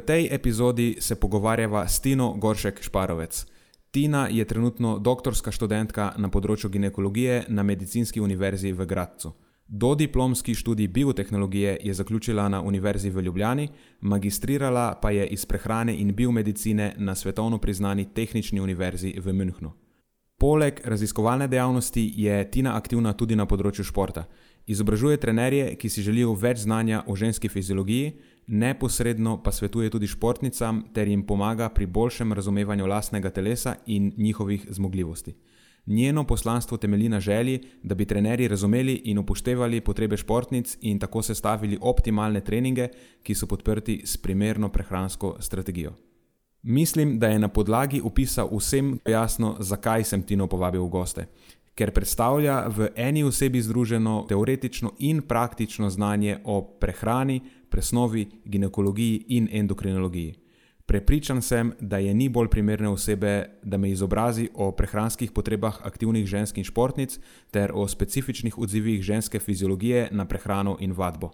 Tej epizodi se pogovarjava s Tino Goršek Šparovec. Tina je trenutno doktorska študentka na področju ginekologije na Medicinski univerzi v Gradcu. Dodiplomski študij biotehnologije je zaključila na Univerzi v Ljubljani, magistrirala pa je iz prehrane in biomedicine na svetovno priznani Tehnični univerzi v Münchnu. Poleg raziskovalne dejavnosti je Tina aktivna tudi na področju športa. Izobražuje trenerje, ki si želijo več znanja o ženski fiziologiji, neposredno pa svetuje tudi športnicam ter jim pomaga pri boljšem razumevanju lastnega telesa in njihovih zmogljivosti. Njeno poslanstvo temelji na želji, da bi trenerji razumeli in upoštevali potrebe športnic in tako sestavili optimalne treninge, ki so podprti s primerno prehransko strategijo. Mislim, da je na podlagi opisa vsem jasno, zakaj sem Tino povabil v goste ker predstavlja v eni osebi združeno teoretično in praktično znanje o prehrani, presnovi, ginekologiji in endokrinologiji. Prepričan sem, da je ni bolj primerne osebe, da me izobrazi o prehranskih potrebah aktivnih ženskih športnic ter o specifičnih odzivih ženske fiziologije na prehrano in vadbo.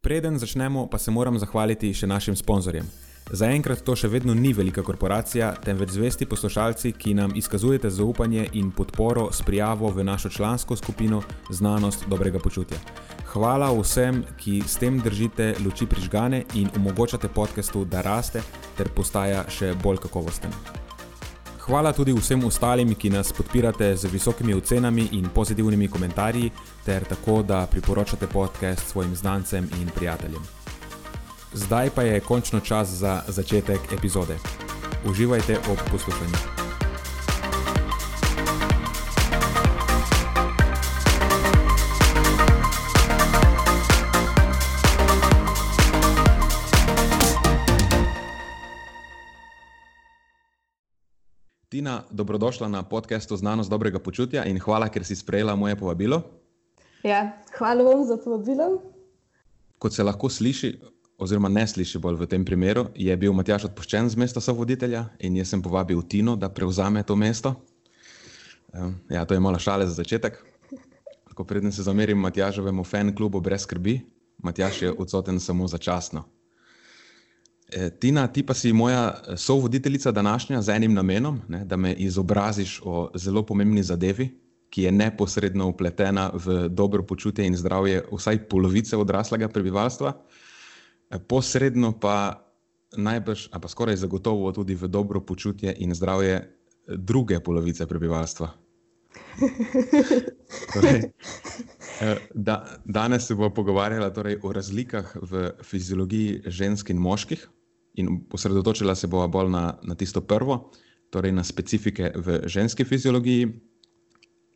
Preden začnemo, pa se moram zahvaliti še našim sponzorjem. Zaenkrat to še vedno ni velika korporacija, temveč zvesti poslušalci, ki nam izkazujete zaupanje in podporo s prijavo v našo člansko skupino Znanost dobrega počutja. Hvala vsem, ki s tem držite luči prižgane in omogočate podkastu, da raste ter postaja še bolj kakovosten. Hvala tudi vsem ostalim, ki nas podpirate z visokimi ocenami in pozitivnimi komentarji, ter tako, da priporočate podcast svojim znancem in prijateljem. Zdaj pa je končno čas za začetek epizode. Uživajte ob poslušanju. Tina, dobrodošla na podkastu Znanost dobrega počutja in hvala, ker si sprejela moje povabilo. Ja, hvala vam za povabilo. Kot se lahko sliši, oziroma ne sliši bolj v tem primeru, je bil Matjaš odpuščen z mesta sovoditelja in jaz sem povabil Tino, da prevzame to mesto. Ja, to je mala šale za začetek. Tako preden se zamerim Matjažovemu fan klubu brez skrbi, Matjaš je odsoten samo začasno. E, Tina, ti pa si moja sovoditeljica današnja z enim namenom, ne, da me izobraziš o zelo pomembni zadevi, ki je neposredno upletena v dobro počutje in zdravje vsaj polovice odraslega prebivalstva. Posredno pa najbrž, a pa skoraj zagotovo tudi v dobro počutje in zdravje eh, druge polovice prebivalstva. torej, eh, da, danes se bomo pogovarjali torej, o razlikah v fiziologiji žensk in moških, in osredotočila se bomo bolj na, na tisto prvo, torej na specifike v ženski fiziologiji,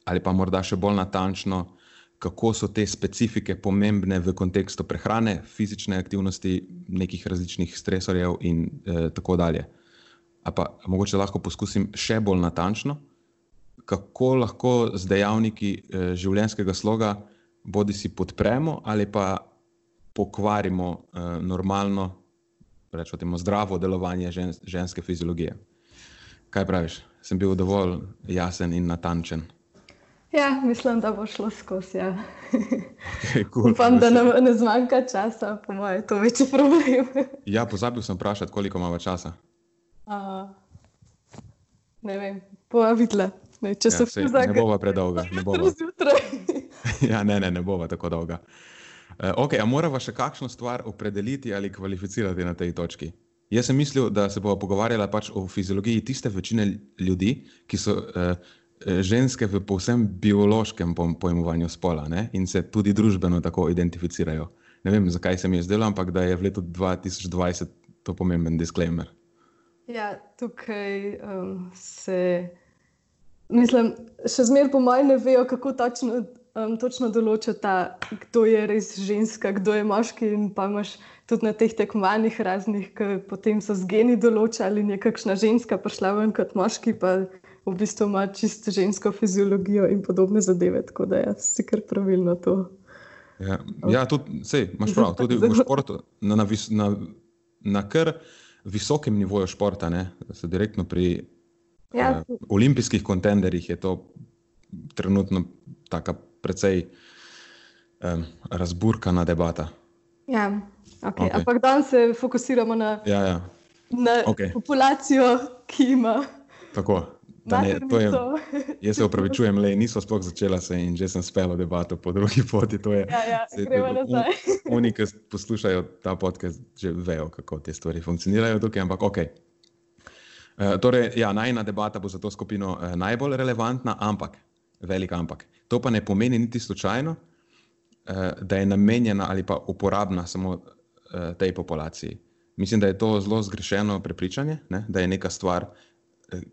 ali pa morda še bolj natančno kako so te specifike pomembne v kontekstu prehrane, fizične aktivnosti, nekih različnih stresorjev in eh, tako dalje. A pa mogoče lahko poskusim še bolj natančno, kako lahko z dejavniki eh, življenjskega sloga bodi si podpremo ali pa pokvarimo eh, normalno, rečemo, zdravo delovanje žens ženske fiziologije. Kaj praviš? Sem bil dovolj jasen in natančen. Ja, mislim, da bo šlo skozi. Ja. Okay, cool. Upam, da nam ne zmanjka časa, po mojem, je to večji problem. ja, pozabil sem vprašati, koliko imamo časa. Uh, ne vem, bova videla. Ne, če ja, se vse zdaj. Ne bova predolga. Ne bova. ja, ne, ne, ne bova tako dolga. Uh, okay, a moramo še kakšno stvar opredeliti ali kvalificirati na tej točki? Jaz sem mislil, da se bomo pogovarjali pač o fiziologiji tiste večine ljudi, ki so. Eh, ženske v povsem biološkem pojmovanju spola ne? in se tudi družbeno tako identificirajo. Ne vem, zakaj se mi je zdelo, ampak da je v letu 2020 to pomemben disclaimer. Ja, tukaj um, se, mislim, še zmeraj po mojem ne vejo, kako točno um, točno določa ta, kdo je res ženska, kdo je moški. In pa imaš tudi na teh tekmovanjih raznih, ki potem so z geni določali, ali je kakšna ženska prišla ven kot moški, pa v bistvu ima čisto žensko fiziologijo in podobne zadeve. Tako da je vse kar pravilno to. Ja, ja tudi, sej, imaš prav, tudi v športu, na, na, na, na kar visokem nivoju športa, ne, se direktno pri ja. uh, olimpijskih kontenderjih je to trenutno tako precej um, razburkana debata. Ja, okay. Okay. ampak danes se fokusiramo na, ja, ja. na okay. populacijo, ki ima. Tako. Ne, je, jaz se upravičujem, le nismo sploh začela se in že sem spela debato po drugi poti. Je, ja, ja, gremo nazaj. Oni, ki poslušajo ta podcast, že vejo, kako te stvari funkcionirajo tukaj, ampak ok. Uh, torej, ja, najna debata bo za to skupino uh, najbolj relevantna, ampak, velik ampak. To pa ne pomeni niti slučajno, uh, da je namenjena ali pa uporabna samo uh, tej populaciji. Mislim, da je to zelo zgrešeno prepričanje, ne? da je neka stvar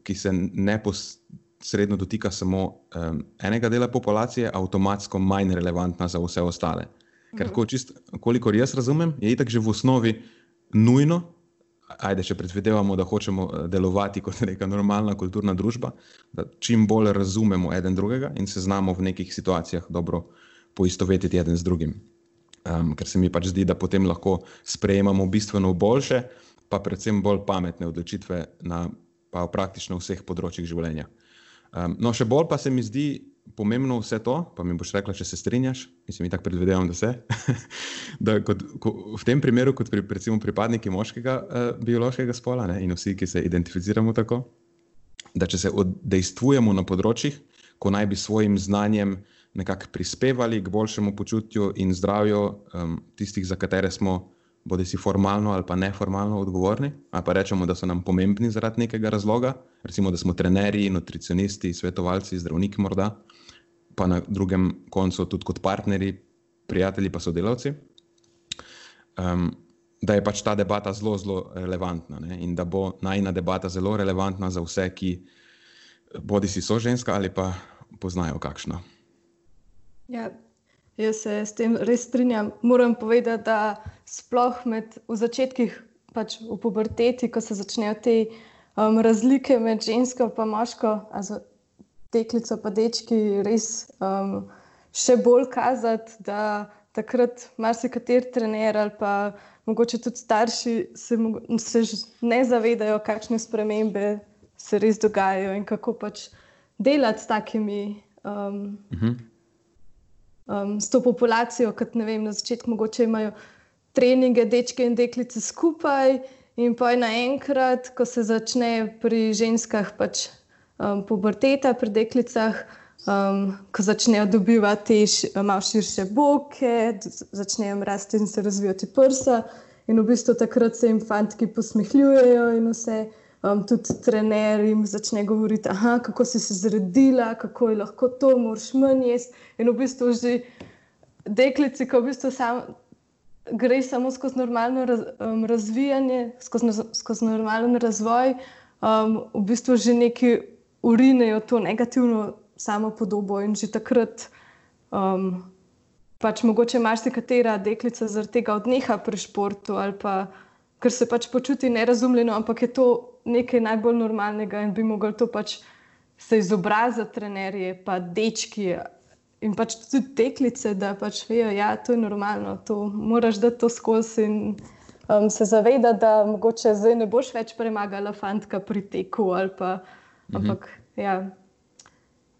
ki se neposredno dotika samo um, enega dela populacije, avtomatsko manj relevantna za vse ostale. Ker, mhm. čist, kolikor jaz razumem, je itak že v osnovi nujno, ajde, če predvidevamo, da hočemo eh, delovati kot neka normalna kulturna družba, da čim bolj razumemo eden drugega in se znamo v nekih situacijah dobro poistovetiti eden z drugim. Um, ker se mi pač zdi, da potem lahko sprejemamo bistveno boljše, pa predvsem bolj pametne odločitve na pa praktično vseh področjih življenja. Um, no, še bolj pa se mi zdi pomembno vse to, pa mi boš rekla, če se strinjaš, mislim, da tako predvidevam, da se. da kot, ko, v tem primeru, kot pri, recimo pripadniki moškega uh, biološkega spola ne, in vsi, ki se identificiramo tako, da če se oddejstvujemo na področjih, ko naj bi svojim znanjem nekako prispevali k boljšemu počutju in zdravju um, tistih, za katere smo bodi si formalno ali pa neformalno odgovorni, ali pa rečemo, da so nam pomembni zaradi nekega razloga, recimo, da smo trenerji, nutricionisti, svetovalci, zdravniki, morda, pa na drugem koncu tudi kot partnerji, prijatelji, pa sodelavci. Um, da je pač ta debata zelo, zelo relevantna ne? in da bo najna debata zelo relevantna za vse, ki bodi si so ženska ali pa poznajo kakšno. Ja, Jaz se s tem res strinjam. Moram povedati, da sploh med v začetkih, pač v puberteti, ko se začnejo te um, razlike med žensko in moško, oziroma deklico in dečki, res um, še bolj kazati, da takrat marsikateri trener ali pa mogoče tudi starši se, se ne zavedajo, kakšne spremembe se res dogajajo in kako pač delati s takimi. Um, uh mhm. -huh um, s to populacijo, kot ne vem, na začetku mogoče imajo treninge, dečke in deklice skupaj, in pa naenkrat, ko se začne pri ženskah pač um, puberteta, pri deklicah. Um, ko začnejo dobivati malo širše boke, začnejo rasti in se razvijati prsa, in v bistvu takrat se jim fantki posmehljujejo, in vse um, tudi trener jim začne govoriti, aha, kako si se zredila, kako je lahko to, moraš manj jesti. In v bistvu že deklici, ki v bistvu sam, gre samo skozi normalno raz, um, razvijanje, skozi, skozi normalen razvoj, um, v bistvu že neki urinejo to negativno samo podobo in že takrat. Um, Pač mogoče marsikatera deklica zaradi tega odneha pri športu, ali pa ker se pač počuti nerazumljeno, ampak je to nekaj najbolj normalnega in bi mogli to pač se izobraziti, trenerje, pa dečki in pač tudi teklice, da pač vejo, da ja, je to normalno, to moraš dati to skozi in um, se zavedati, da mogoče zdaj ne boš več premagala fantka pri teku. Pa, mhm. ampak, ja.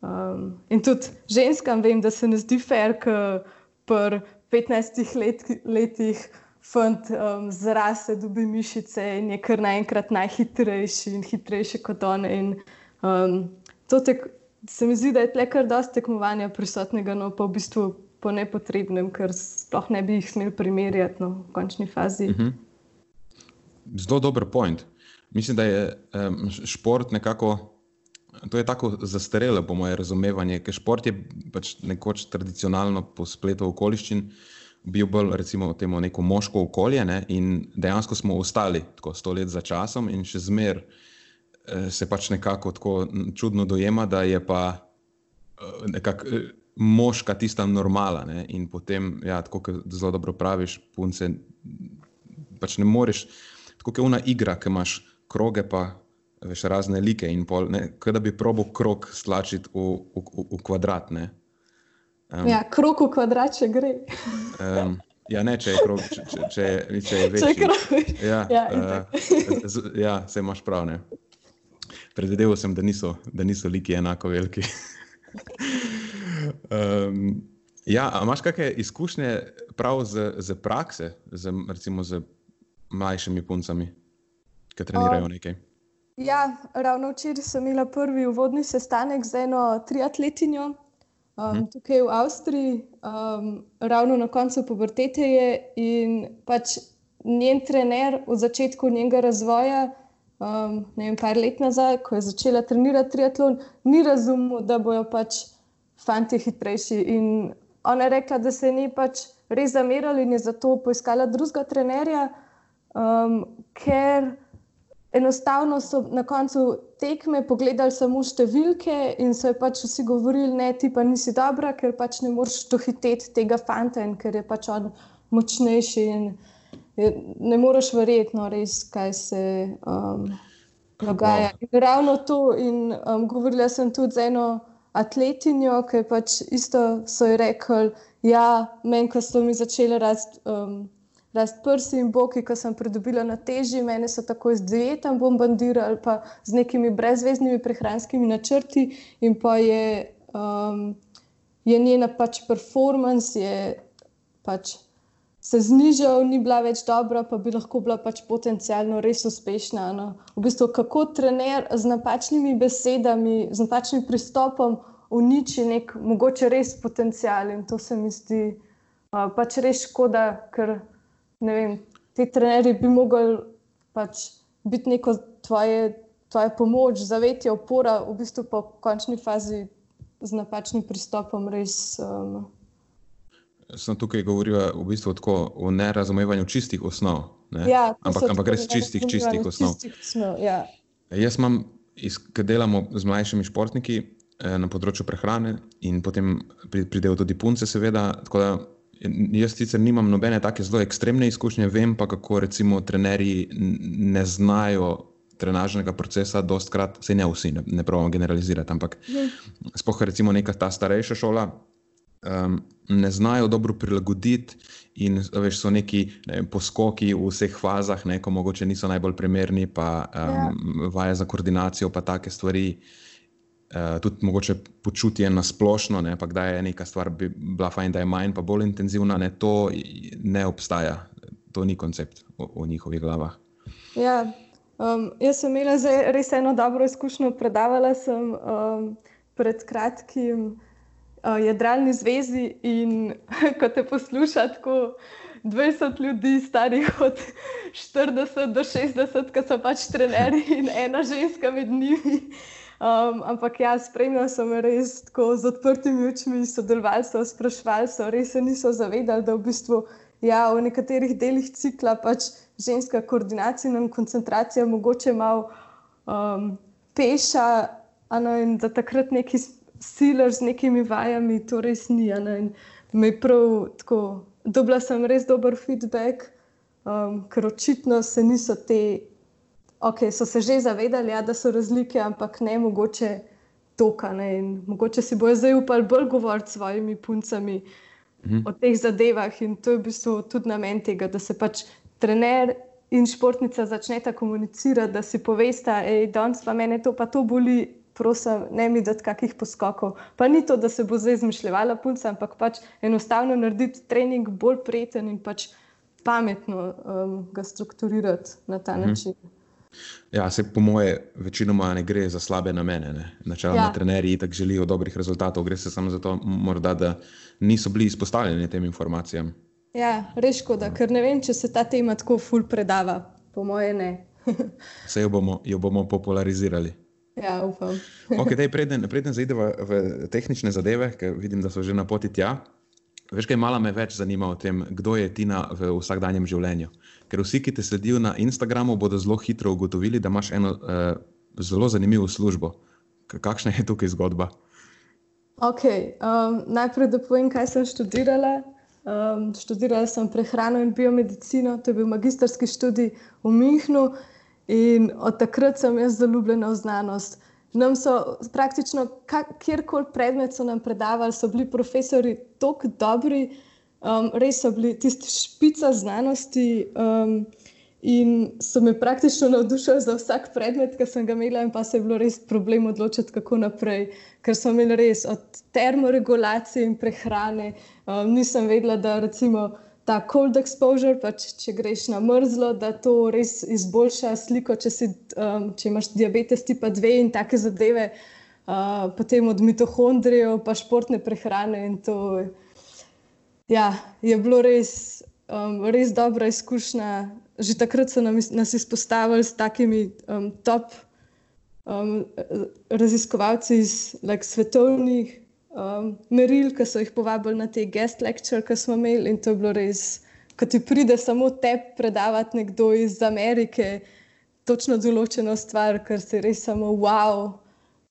um, in tudi ženskam vem, da se ne zdi fair, ker pri 15 let, letih fant um, zraste, dobi mišice in je kar naenkrat najhitrejši in hitrejši kot one. In, um, to tek, se mi zdi, da je tle kar dosti tekmovanja prisotnega, no pa v bistvu po nepotrebnem, ker sploh ne bi jih smeli primerjati no, v končni fazi. Mhm. Zelo dober point. Mislim, da je um, šport nekako. To je tako zastarelo, po mojem razumevanje, ker šport je pač nekoč tradicionalno po spletu okoliščin bil bolj, recimo, temu neko moško okolje ne? in dejansko smo ostali tako sto let za časom in še zmer eh, se pač nekako tako čudno dojema, da je pa eh, nekako. Eh, moška, tista normala. Ne? In potem, ja, tako kot zelo dobro praviš, punce, pač ne moreš, tako kot ona igra, ki imaš kroge, pa veš razne like in pol, kot da bi probo krog stlačiti v, v, v, v kvadrat. Um, ja, krog v kvadrat, če gre. um, Ja, ne, če je krog, če, če, če, če je večji. Ja, ja, uh, ja, se imaš prav. Ne. Predvideval sem, da niso, da niso liki enako veliki. um, ja, imaš kakšne izkušnje prav z, z prakse, z, recimo z mlajšimi puncami, ki trenirajo nekaj? Ja, ravno včeraj sem imela prvi uvodni sestanek z eno triatletinjo. Um, tukaj v Avstriji, um, ravno na koncu pubertete je in pač njen trener v začetku njenega razvoja um, ne vem, par let nazaj, ko je začela trenirati triatlon, ni razumel, da bojo pač fanti hitrejši. In ona je rekla, da se ni pač res zamerali in je zato poiskala drugega trenerja, um, ker enostavno so na koncu tekme pogledali samo številke in so pač vsi govorili, ne, ti pa nisi dobra, ker pač ne moreš dohiteti tega fanta in ker je pač on močnejši. In, ne moreš verjeti, no, res, kaj se um, dogaja. In ravno to, in um, govorila sem tudi z eno atletinjo, ki je pač isto so ji rekli, ja, meni, ko so mi začeli rasti. Um, Rast prsi in boki, ki sem pridobila na teži, mene so tako z dietom bombardirali, pa z nekimi brezvezdnimi prehranskimi načrti, in pa je, um, je njena pač performance, je pač se znižal, ni bila več dobra, pa bi lahko bila pač potencialno res uspešna. No. V bistvu, kako trener z napačnimi besedami, z napačnim pristopom uniči nek mogoče res potencial in to se mi zdi uh, pač res škoda, ker ne vem, ti trenerji bi mogli pač biti neko tvoje, tvoje pomoč, zavetje, opora, v bistvu pa v končni fazi z napačnim pristopom res. Um, sem tukaj govorila v bistvu tako, o nerazumevanju čistih osnov. Ja, ampak, ampak res čistih, čistih osnov. Čistih osnov ja. Jaz imam, ker delamo z mlajšimi športniki eh, na področju prehrane in potem pridejo tudi punce, seveda. Jaz sicer nimam nobene tako zelo ekstremne izkušnje, vem pa, kako recimo trenerji ne znajo trenažnega procesa, dostkrat, se ne vsi, ne, ne pravim generalizirati, ampak mhm. spohaj recimo neka ta starejša šola, um, ne znajo dobro prilagoditi, in veš, so neki ne, poskoki v vseh fazah, ne, ko mogoče niso najbolj primerni, pa um, ja. vaje za koordinacijo, pa take stvari. Uh, tudi mogoče počutje na splošno, ne, pa da je neka stvar bi bila fajn, da je manj, pa bolj intenzivna, ne, to ne obstaja, to ni koncept v, v njihovih glavah. Ja, um, jaz sem imela res eno dobro izkušnjo. Predavala sem um, pred kratkim uh, Jadralni zvezi in ko te posluša tako 20 ljudi, starih od 40 do 60, ki so pač trenerji in ena ženska med njimi. Um, ampak ja, spremljal sem res tako z odprtimi očmi, sodelovali so, sprašvali so, res se niso zavedali, da v bistvu ja, v nekaterih delih cikla pač ženska koordinacija in koncentracija mogoče malo um, peša, ano, in da takrat neki siler z nekimi vajami, to res ni. Me je prav tako, dobila sem res dober feedback, um, ker očitno se niso te, ok, so se že zavedali, ja, da so razlike, ampak ne mogoče toka. Ne? Mogoče si bojo zdaj upali bolj govoriti s svojimi puncami mhm. o teh zadevah. In to je v bistvu tudi namen tega, da se pač trener. In športnica začneta komunicirati, da si povesta, da je danes pa meni to, pa to boli, prosim, ne mi dati kakih poskokov. Pa ni to, da se bo zdaj izmišljala punca, ampak pač enostavno narediti trening bolj prijeten in pač pametno um, ga strukturirati na ta mhm. način. Ja, se po moje, večinoma ne gre za slabe namene. Načeloma, ja. trenerji tako želijo dobrih rezultatov, gre se samo zato, morda, da niso bili izpostavljeni tem informacijam. Ja, res škoda, ker ne vem, če se ta tema tako ful predava. Po moje ne. Se jo bomo, jo bomo popularizirali. Ja, upam. okay, dej, preden preden zaidemo v tehnične zadeve, ker vidim, da so že na poti tja. Veš, kaj malo me več zanima o tem, kdo je Tina v vsakdanjem življenju. Ker vsi, ki te sledijo na Instagramu, bodo zelo hitro ugotovili, da imaš eno uh, zelo zanimivo službo. Kakšna je tukaj zgodba? Okay, um, najprej, da povem, kaj sem študirala. Um, študirala sem prehrano in biomedicino, to je bil magistrski študij v Münchnu, in od takrat sem jaz zaljubljena v znanost. Nam so praktično kjerkoli predmet so nam predavali, so bili profesori tako dobri, um, res so bili tisti špica znanosti. Um, In so me praktično navdušili za vsak predmet, ki sem ga imela, in pa se je bilo res problem odločiti, kako naprej, ker smo imeli res od termoregulacije in prehrane. Um, nisem vedela, da recimo ta cold exposure, pač če greš na mrzlo, da to res izboljša sliko, če, si, um, če imaš diabetes tipa 2 in take zadeve, uh, potem od mitohondrijev, pa športne prehrane. To, ja, je bilo res, um, res dobra izkušnja že takrat so nam, nas izpostavili s takimi um, top um, raziskovalci iz like, svetovnih um, meril, ki so jih povabili na te guest lecture, ki smo imeli. In to je bilo res, ko ti pride samo te predavati nekdo iz Amerike, točno določeno stvar, ker si res samo wow.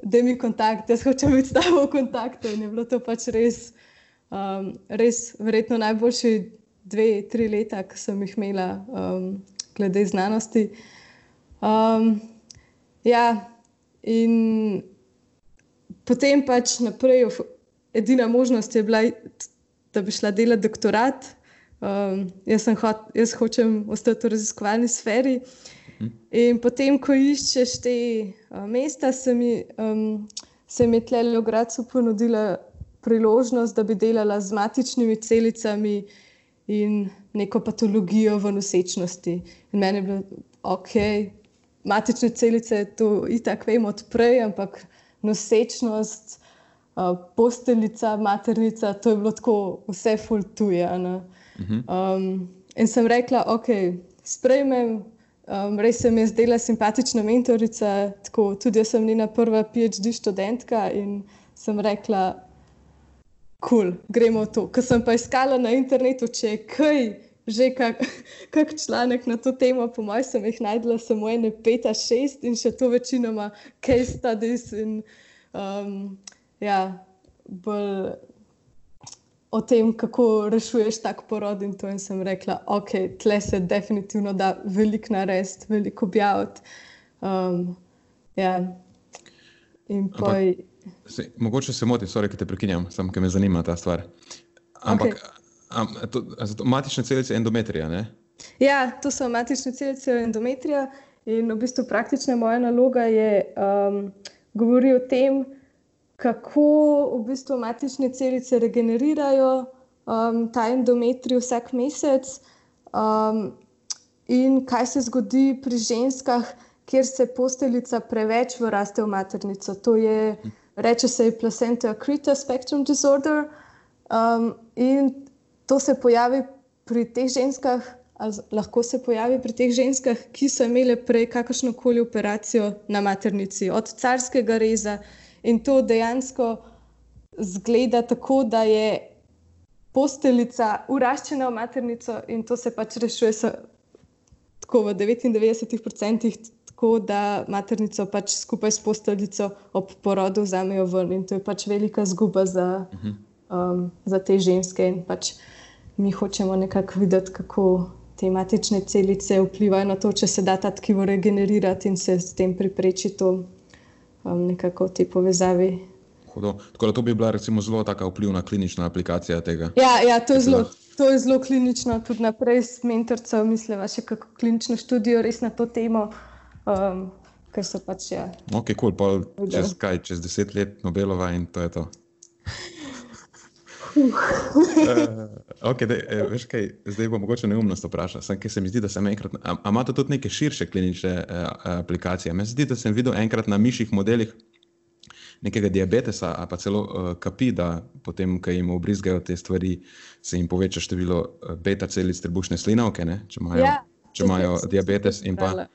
Da mi kontakt, jaz hočem biti s tabo v kontaktu. In je bilo to pač res, um, res, verjetno najboljši dve, tri leta, ki sem jih imela, um, glede znanosti. Um, ja, in potem pač naprej, edina možnost je bila, da bi šla delati doktorat. Um, jaz, hot, jaz hočem ostati v raziskovalni sferi. In potem, ko iščeš te uh, mesta, se mi, um, se mi tle v Gracu ponudila priložnost, da bi delala z matičnimi celicami in neko patologijo v nosečnosti. In meni je bilo, ok, matične celice, to itak vemo odprej, ampak nosečnost, posteljica, maternica, to je bilo tako vse fultuje. Mhm. Um, in sem rekla, ok, sprejmem. Um, res se mi je zdela simpatična mentorica, tako tudi jaz sem njena prva PhD študentka in sem rekla, kul, cool, gremo v to. Ker sem pa iskala na internetu, če je kaj, že kak, kak članek na to temo, po mojem, sem jih najdela samo ene, pet, šest in še to večinoma case studies in um, ja, bolj. O tem, kako rešuješ tak porod, in to in sem rekla, ok, tle se definitivno da veliko narediti, veliko objaviti. Um, ja. In poj. Ampak... Se, mogoče se moti, sorry, ki te prekinjam, samo ker me zanima ta stvar. Ampak okay. Am, to, to, matične celice endometrija? Ne? Ja, to so matične celice endometrija. In v bistvu praktična moja naloga je um, govoriti o tem, kako v bistvu matične celice regenerirajo um, ta endometrij vsak mesec, um, in kaj se zgodi pri ženskah, kjer se posteljica preveč vraste v maternico. To je. Reče se placenta acrita spectrum disorder. Um, in to se pojavi pri teh ženskah, lahko se pojavi pri teh ženskah, ki so imele prej kakršno koli operacijo na maternici, od carskega reza. In to dejansko zgleda tako, da je posteljica uraščena v maternico, in to se pač rešuje tako v 99% tako, da maternico pač skupaj s posteljico ob porodu vzamejo ven. In to je pač velika zguba za, um, za te ženske. In pač mi hočemo nekako videti, kako te matične celice vplivajo na to, če se da ta tkivo regenerirati in se s tem pripreči to um, nekako v tej povezavi. Tako da to bi bila recimo zelo taka vplivna klinična aplikacija tega. Ja, ja to je zelo. To je zelo klinično, tudi naprej s mentorcem, mislim, še kako klinično študijo res na to temo um, ker so pač. Ja, ok, kul, cool, pa čez kaj, čez deset let Nobelova in to je to. Uh, okay, dej, eh, veš kaj, zdaj bom mogoče neumnost vprašal. Sem, se mi zdi, da sem enkrat. Ampak imate tudi neke širše klinične uh, aplikacije? Meni se zdi, da sem videl enkrat na mišjih modelih nekega diabetesa, ali pa celo uh, kapi, da potem, ko jim obrizgajo te stvari, se jim poveča število beta celic trebušne slinavke, ne? če imajo, ja, če imajo diabetes. In pa,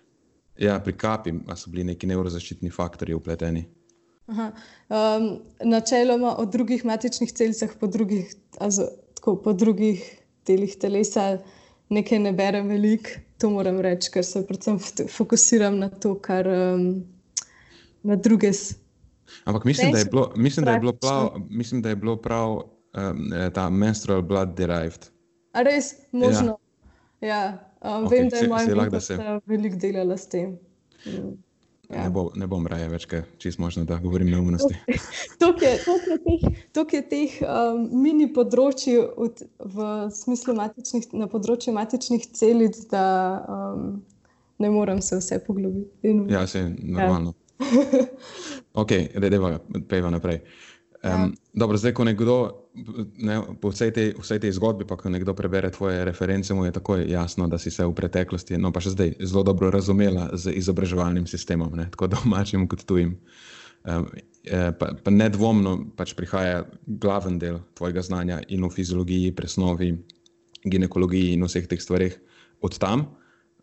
Ja, pri kapi so bili neki neurozaščitni faktori upleteni. Um, načeloma o drugih matičnih celicah, po drugih, also, tako, po drugih delih telesa, nekaj ne berem veliko, to moram reči, ker se predvsem fokusiram na to, kar um, na druge Ampak mislim, da je bilo, mislim, da je bilo prav, mislim, da je bilo prav um, ta menstrual blood derived. A res, možno. Ja, ja um, okay, vem, da je moja mama se... veliko delala s tem. Mm. Ja. Ne, bo, ne bom raje več, čist možno, da govorim neumnosti. To je teh, teh um, mini področji v, v smislu matičnih, na področju matičnih celic, da um, ne morem se vse poglobiti. In, ja, se je normalno. Ja. ok, redeva, peva naprej. Um, dobro, zdaj, ko nekdo ne, po vsej tej, vsej tej zgodbi, pa ko nekdo prebere tvoje reference, mu je takoj jasno, da si se v preteklosti, no pa še zdaj, zelo dobro razumela z izobraževalnim sistemom, ne, tako domačim kot tujim. Um, pa, pa nedvomno pač prihaja glaven del tvojega znanja in v fiziologiji, presnovi, ginekologiji in vseh teh stvarih od tam.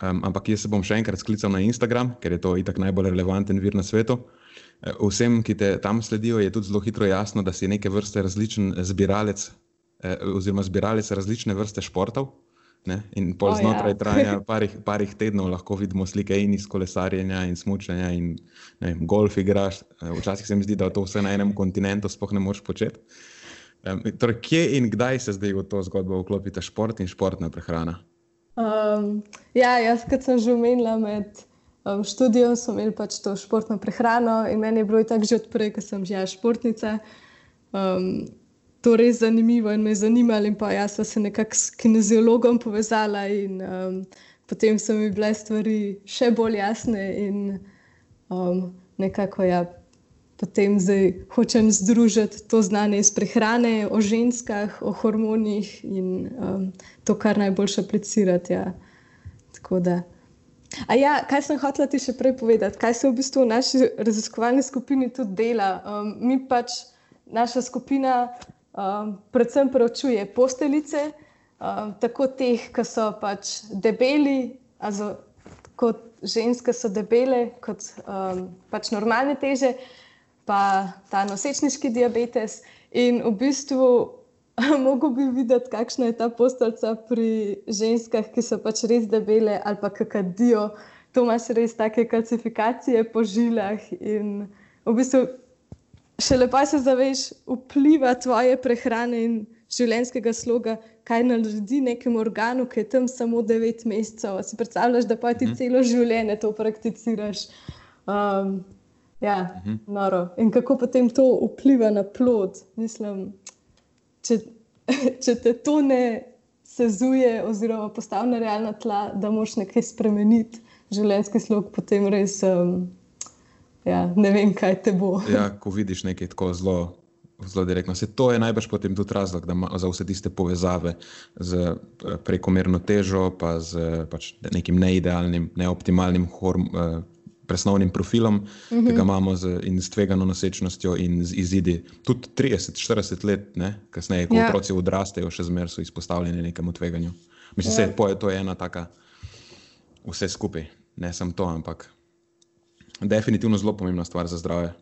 Um, ampak jaz se bom še enkrat sklical na Instagram, ker je to itak najbolj relevanten vir na svetu. Eh, vsem, ki te tam sledijo, je tudi zelo hitro jasno, da si neke vrste različen zbiralec, eh, oziroma zbiralec različne vrste športov. Ne? In pol oh, znotraj ja. trajanja parih, parih tednov lahko vidimo slike in iz kolesarjenja, in smučanja, in ne, golf igraš. Eh, včasih se mi zdi, da to vse na enem kontinentu sploh ne moreš početi. Um, torej, kje in kdaj se zdaj v to zgodbo vklopite šport in športna prehrana? Um, ja, jaz, kot sem že omenila, med um, študijo, smo imeli pač to športno prehrano in meni je bilo tako že odprej, ker sem že ja, športnica. Um, to je res zanimivo in me je zanimalo, in pa jaz sem se nekako s kineziologom povezala, in um, potem so mi bile stvari še bolj jasne. In um, nekako ja. Potem zdaj hočem združiti to znanje iz prehrane, o ženskah, o hormonih in um, to, kar najboljše aplicirati. Ja. Tako da. A ja, kaj sem hotel ti še prej povedati, kaj se v bistvu v naši raziskovalni skupini tudi dela. Um, mi pač, naša skupina, um, predvsem preučuje posteljice, um, tako teh, ki so pač debeli, also, kot ženske so debele, kot um, pač normalne teže, pa ta nosečniški diabetes. In v bistvu Mogoče bi videti, kakšna je ta postavka pri ženskah, ki so pač res debele ali pa kakadijo. To imaš res take kalcifikacije po žilah. In v bistvu še lepo se zaveš vpliva tvoje prehrane in življenjskega sloga, kaj naredi nekemu organu, ki je tam samo 9 mesecev. Si predstavljaš, da pa ti mhm. celo življenje to prakticiraš. Um, ja, mhm. noro. In kako potem to vpliva na plod. Mislim, če, če te to ne sezuje, oziroma postavi na realna tla, da moš nekaj spremeniti, življenjski slog, potem res um, ja, ne vem, kaj te bo. Ja, ko vidiš nekaj tako zelo. Zelo direktno. Se to je najbrž potem tudi razlog za vse tiste povezave z eh, prekomerno težo, pa z pač nekim neidealnim, neoptimalnim horm, eh, presnovnim profilom, uh -huh. ki ga mhm. imamo z, in s tvegano nosečnostjo, in z izidi. Tudi 30-40 let, ne, kasneje, ko ja. otroci odrastejo, še zmeraj so izpostavljeni nekemu tveganju. Mislim, da ja. je to ena taka, vse skupaj, ne samo to, ampak definitivno zelo pomembna stvar za zdravje.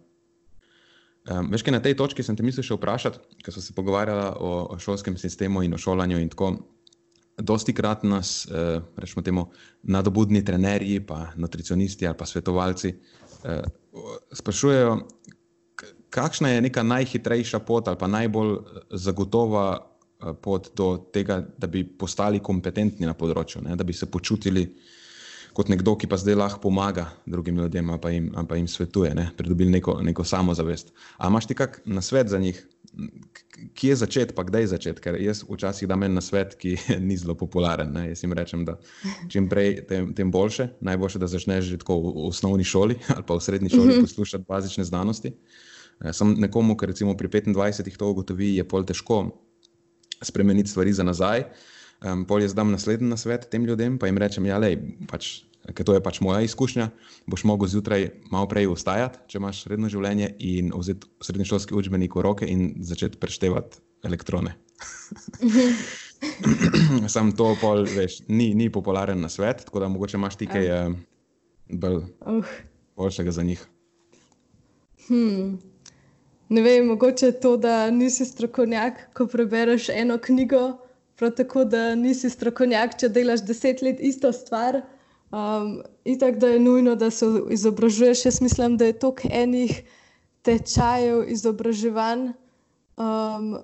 Um, veš, kaj na tej točki sem te mislil še vprašati, ker smo se pogovarjali o, o šolskem sistemu in o šolanju in tako. Dosti krat nas, eh, rečemo, temu, nadobudni trenerji, pa nutricionisti ali pa svetovalci eh, sprašujejo, kakšna je neka najhitrejša pot ali pa najbolj eh, zagotova pot do tega, da bi postali kompetentni na področju, ne, da bi se počutili kot nekdo, ki pa zdaj lahko pomaga drugim ljudem, pa jim, pa jim svetuje, ne, pridobili neko, neko samozavest. A imaš ti kak na svet za njih? Kje začeti, pa kdaj začeti. Ker jaz včasih dam en na svet, ki ni zelo popularen. Ne? Jaz jim rečem, da čim prej, tem, tem boljše. Najboljše, da začneš že tako v osnovni šoli ali pa v srednji šoli mhm. poslušati bazične znanosti. Eh, Sem nekomu, ki recimo pri 25-ih to ugotovi, je pol težko spremeniti stvari za nazaj. Um, pol jaz dam naslednji na svet tem ljudem, pa jim rečem, ja, lej, pač ker to je pač moja izkušnja, boš mogel zjutraj malo prej vstajati, če imaš redno življenje, in vzeti srednješolski učbenik v roke in začeti preštevati elektrone. Sam to pol, veš, ni, ni popularen na svet, tako da mogoče imaš ti kaj uh, bolj uh. boljšega za njih. Hmm. Ne vem, mogoče to, da nisi strokovnjak, ko prebereš eno knjigo, prav tako, da nisi strokovnjak, če delaš deset let isto stvar. Um, in tako da je nujno, da se izobražuješ. Jaz mislim, da je toliko enih tečajev, izobraževanj, um,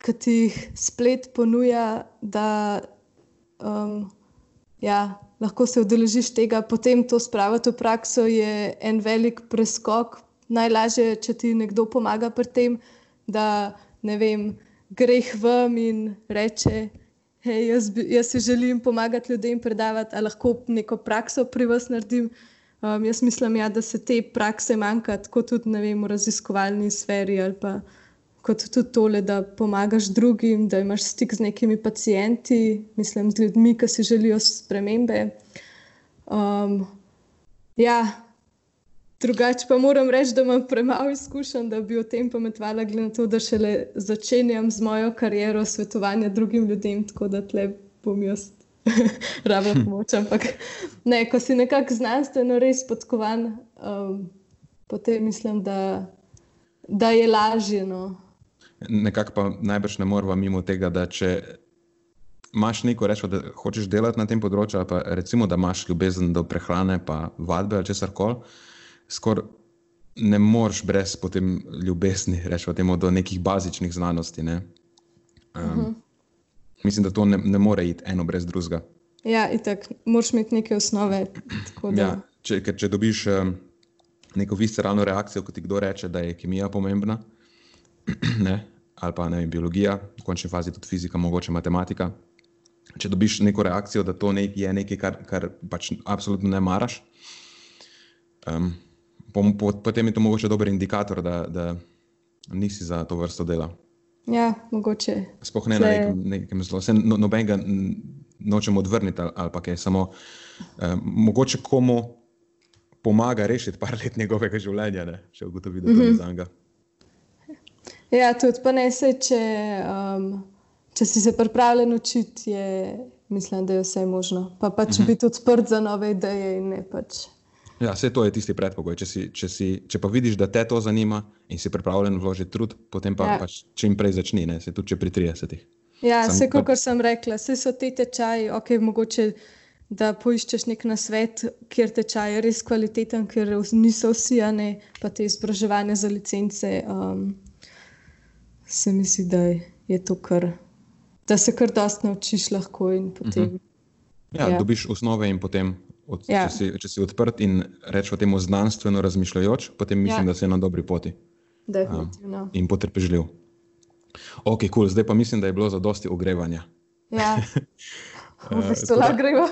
ki jih splet ponuja, da um, ja, lahko se udeležiš tega, potem to spraviti v prakso, je en velik preskok. Najlažje je, če ti nekdo pomaga pri tem, da ne vem, greh vam in reče. Hey, jaz, jaz si želim pomagati ljudem, predavati, ali lahko neko prakso pri vas naredim. Um, jaz mislim, ja, da se te prakse manjka, tako tudi vem, v raziskovalni sferi ali pa kot tudi tole, da pomagaš drugim, da imaš stik z nekimi pacijenti, mislim, z ljudmi, ki si želijo spremembe. Um, ja, drugače pa moram reči, da imam premalo izkušenj, da bi o tem pametovala, glede na to, da šele začenjam z mojo kariero svetovanja drugim ljudem, tako da tle bom jaz. Rabo pomoč, ampak ne, ko si nekako znanstveno res podkovan, um, potem mislim, da, da je lažje. No nekako pa najbrž ne moramo mimo tega, da če imaš neko reči, da hočeš delati na tem področju, pa recimo, da imaš ljubezen do prehrane, pa vadbe ali česar koli, skoraj ne moreš brez potem ljubezni, rečemo temu, do nekih bazičnih znanosti. Ne? Um, uh -huh. Mislim, da to ne, ne more iti eno brez drugega. Ja, in tako moraš imeti neke osnove. Da... Ja, če, če dobiš um, neko visceralno reakcijo, kot ti kdo reče, da je kemija pomembna, ne, ali pa vem, biologija, v končni fazi tudi fizika, mogoče matematika. Če dobiš neko reakcijo, da to ne, je nekaj, kar, kar pač absolutno ne maraš, um, potem je to mogoče dober indikator, da, da nisi za to vrsto dela. Ja, mogoče. Sploh ne Tle... na nekem, nekem zelo, se no, nobenega nočem odvrniti ali, ali pa kaj, samo um, mogoče komu pomaga rešiti par let njegovega življenja, ne? če ugotovi, da to mm -hmm. ni za njega. Ja, tudi pa ne se, če, um, če si se pripravljen učiti, je, mislim, da je vse možno. Pa pač uh -huh. biti odprt za nove ideje in ne pač. Ja, vse to je tisti predpogoj. Če, si, če, si, če pa vidiš, da te to zanima in si pripravljen vložiti trud, potem pa ja. pač čim prej začni, ne se tudi če pri 30. Ja, vse, kot sem rekla, vse so te tečaji, ok, mogoče. Da poiščeš nek na svet, kjer tečaj je res kvaliteten, ker niso vsi, a ne pa te izobraževanje za licence. Um, se mi zdi, da je to kar, da se kar dosti naučiš lahko. Potem, uh mhm. -huh. ja, ja, dobiš osnove in potem, od, ja. če, si, če si odprt in rečeš temu znanstveno razmišljajoč, potem mislim, ja. da si na dobri poti. Definitivno. Um, in potrpežljiv. Ok, cool. zdaj pa mislim, da je bilo za dosti ogrevanja. Ja. V bistvu lahko gremo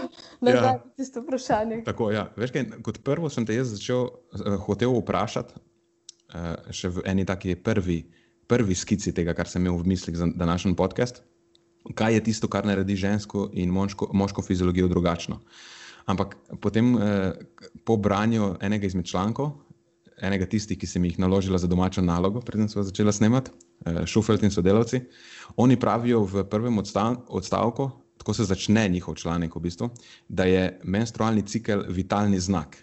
na ja. tisto vprašanje. Tako, ja. Veš, kaj, kot prvo sem te jaz začel uh, hotel vprašati, uh, še v eni taki prvi uh, prvi skici tega, kar sem imel v mislih za današnji podcast, kaj je tisto, kar naredi žensko in moško, moško fiziologijo drugačno. Ampak potem, eh, po branju enega izmed člankov, enega tistih, ki sem jih naložila za domačo nalogo, preden sem začela snemati, eh, Šufeld in sodelavci, oni pravijo v prvem odstavku, tako se začne njihov članek, v bistvu, da je menstrualni cikel vitalni znak.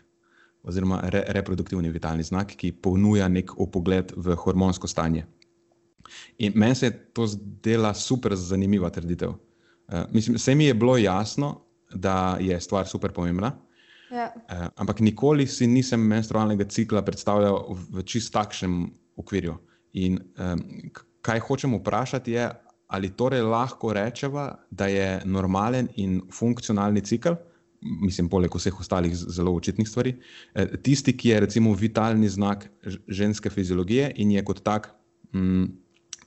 Oziroma, re, reproduktivni vitalni znak, ki ponuja nek opogled v hormonsko stanje. In meni se je to zdela super zanimiva trditev. Uh, mislim, vse mi je bilo jasno, da je stvar super pomembna. Ja. Uh, ampak nikoli si nisem menstrualnega cikla predstavljal v čist takšnem okvirju. In um, kaj hočem vprašati, je, ali torej lahko rečemo, da je normalen in funkcionalni cikl, mislim, poleg vseh ostalih zelo očitnih stvari, tisti, ki je recimo vitalni znak ženske fiziologije in je kot tak. Mm,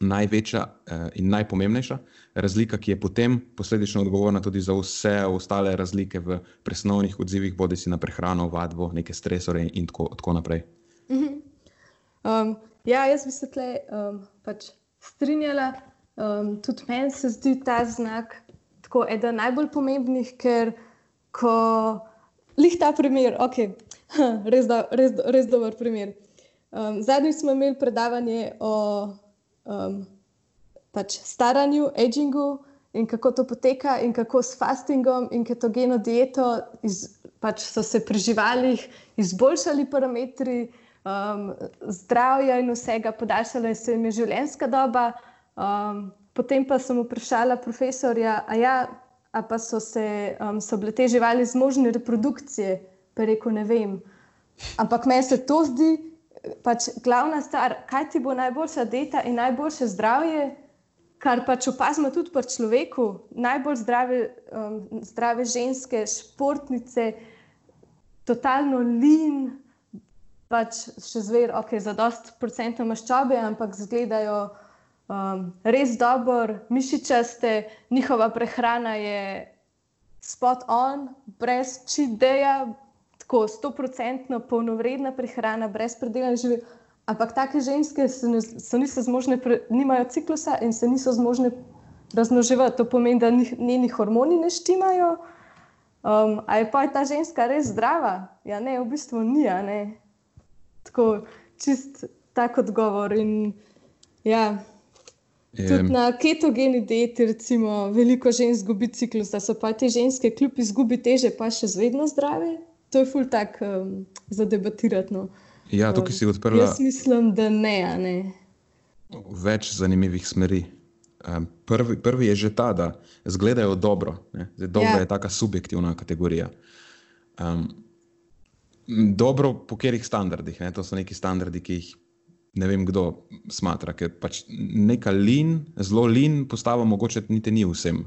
največja uh, in najpomembnejša razlika, ki je potem posledično odgovorna tudi za vse ostale razlike v presnovnih odzivih, bodi si na prehrano, vadbo, neke stresore in tako, tako naprej. Uh -huh. um, ja, jaz bi se tle um, pač strinjala. Um, tudi meni se zdi ta znak tako eden najbolj pomembnih, ker ko lih ta primer, ok, res, do, res, res dober primer. Um, zadnjič smo imeli predavanje o um, pač staranju, agingu in kako to poteka, in kako s fastingom in ketogeno dieto iz, pač so se pri živalih izboljšali parametri um, zdravja in vsega, podaljšala se jim je življenjska doba. Um, potem pa sem vprašala profesorja, a, ja, a pa so, se, um, so bile te živali zmožne reprodukcije, pa rekel, ne vem. Ampak meni se to zdi pač glavna stvar, kaj ti bo najboljša dieta in najboljše zdravje, kar pač opazimo tudi pri človeku, najbolj zdrave, um, zdrave ženske, športnice, totalno lin, pač še zver, ok, za dost procentov maščobe, ampak izgledajo um, res dobro, mišičaste, njihova prehrana je spot on, brez čideja, tako stoprocentno polnovredna prehrana, brez predelane živil. Ampak take ženske so, ne, so niso zmožne, pre, nimajo ciklusa in se niso zmožne razmnoževati. To pomeni, da njeni hormoni ne štimajo. Um, a je pa je ta ženska res zdrava? Ja, ne, v bistvu ni. Tako čist tak odgovor. In, ja, Tudi na ketogeni dieti, recimo, veliko žensk izgubi ciklus, da so pa te ženske, kljub izgubi teže, pa še vedno zdrave. To je ful tak um, za debatirati. No. Ja, tukaj si odprla. Jaz mislim, da ne. ne. Več zanimivih smeri. Um, prvi, prvi je že ta, da izgledajo dobro. Zdaj, dobro ja. je taka subjektivna kategorija. Um, dobro, po katerih standardih? Ne? To so neki standardi, ki jih ne vem, kdo smatra, ker pač neka lin, zelo lin postava, mogoče niti ni vsem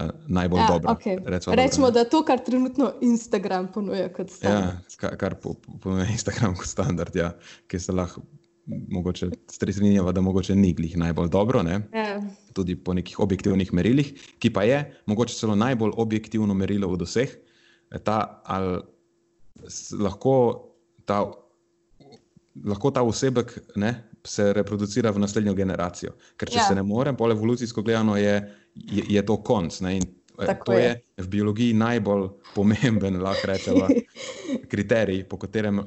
uh, najbolj ja, dobra. Okay. Rečemo, da to, kar trenutno Instagram ponuja kot standard. Ja, kar, kar ponuja Instagram kot standard, ja, ki se lahko. Mogoče strinjava, da mogoče ni glih najbolj dobro, ja. tudi po nekih objektivnih merilih, ki pa je mogoče celo najbolj objektivno merilo od vseh, ta, ali lahko ta lahko ta osebek ne, se reproducira v naslednjo generacijo. Ker če ja. se ne more, pol evolucijsko gledano je, je, je to konc. Ne, eh, to je. je v biologiji najbolj pomemben, lahko rečemo, kriterij, po katerem eh,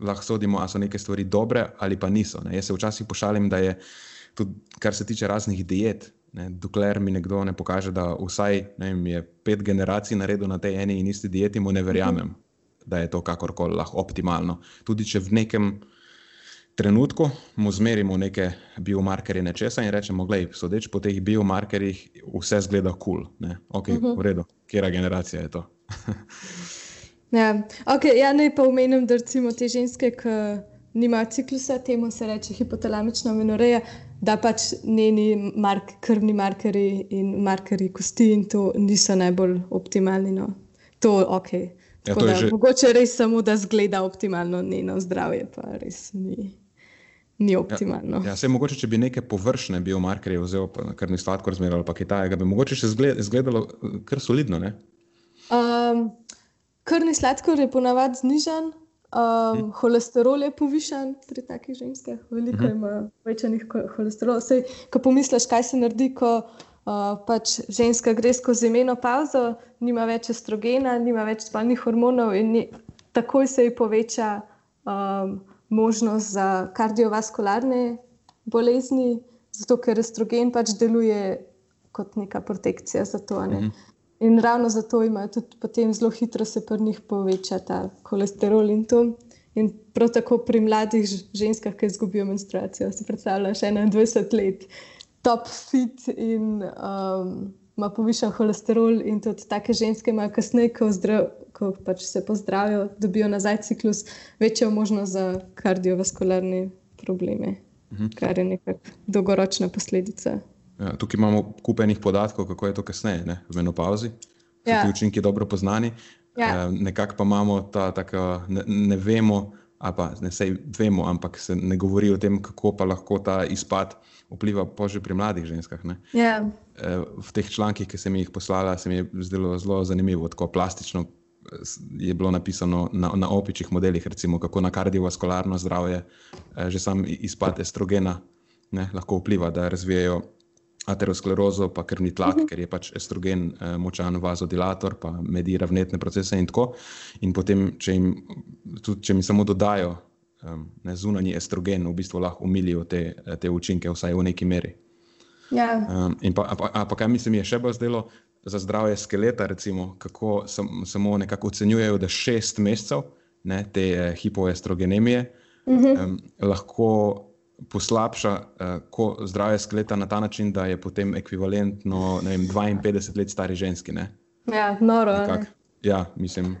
lahko sodimo, ali so neke stvari dobre ali pa niso. Ne. Jaz se včasih pošalim, da je tudi, kar se tiče raznih diet. Ne, dokler mi nekdo ne pokaže, da vsaj ne vem, je pet generacij naredil na tej eni in isti dieti, mu ne verjamem, uh mhm. -huh. da je to kakorkoli lahko optimalno. Tudi če v nekem trenutku mu zmerimo neke biomarkerje nečesa in rečemo, da sodeč po teh biomarkerjih vse zgleda kul. Cool, ok, uh. -huh. v redu, kera generacija je to. ja, okay, ja, naj pa omenim, da recimo te ženske, ki nimajo ciklusa, temu se reče hipotalamična menoreja, da pač njeni mark, krvni markerji in markerji kosti in to niso najbolj optimalni. No. To je ok. Ja, to je da, že... Mogoče res samo, da zgleda optimalno njeno zdravje, pa res ni ni ja, optimalno. Ja, ja, se mogoče, če bi neke površne biomarkerje vzel, kar ni sladko razmeralo, pa Kitaj, bi mogoče še izgledalo eh, kar solidno. Um, krvni sladkor je ponavadi znižen, um, hm. holesterol je povišen pri takih ženskah, veliko hm. ima večjih holesterolov. Sej, ko pomisliš, kaj se naredi, ko uh, pač ženska gre skozi imeno pauzo, nima več estrogena, nima več spalnih hormonov in ni, takoj se ji poveča. Um, možnost za kardiovaskularne bolezni, zato ker estrogen pač deluje kot neka protekcija za to. Ne? Mhm. In ravno zato imajo tudi potem zelo hitro se pri njih poveča ta holesterol in to. In prav tako pri mladih ženskah, ki izgubijo menstruacijo, si predstavljaš 21 let, top fit in um, ima povišen holesterol, in tudi take ženske imajo kasneje, ko, zdrav, ko pač se pozdravijo, dobijo nazaj ciklus, večjo možnost za kardiovaskularne probleme, mhm. kar je nekako dolgoročna posledica. Ja, tukaj imamo kupenih podatkov, kako je to kasneje, ne? v menopauzi. Ja. Ti učinki dobro poznani. Ja. E, nekako pa imamo ta, tako, ne, ne vemo, pa ne sej vemo, ampak se ne govori o tem, kako pa lahko ta izpad vpliva že pri mladih ženskah. Ja. E, v teh člankih, ki sem jih poslala, se mi je zdelo zelo zanimivo, tako plastično je bilo napisano na, na opičjih modelih, recimo kako na kardiovaskularno zdravje, e, že sam izpad estrogena ne, lahko vpliva, da razvijajo aterosklerozo, pa krvni tlak, uh mhm. -huh. ker je pač estrogen eh, močan vazodilator, pa medira vnetne procese in tako. In potem, če jim, tudi, če jim samo dodajo um, ne, zunanji estrogen, v bistvu lahko umilijo te, te učinke, vsaj v neki meri. Ja. Um, pa, a, a, a pa kaj mislim, je še bolj zdelo za zdravje skeleta, recimo, kako sam, samo nekako ocenjujejo, da šest mesecev ne, te eh, hipoestrogenemije uh. -huh. um, lahko poslabša uh, ko zdravje skeleta na ta način, da je potem ekvivalentno vem, 52 let stari ženski. Ne? Ja, noro. Ne? Ja, mislim.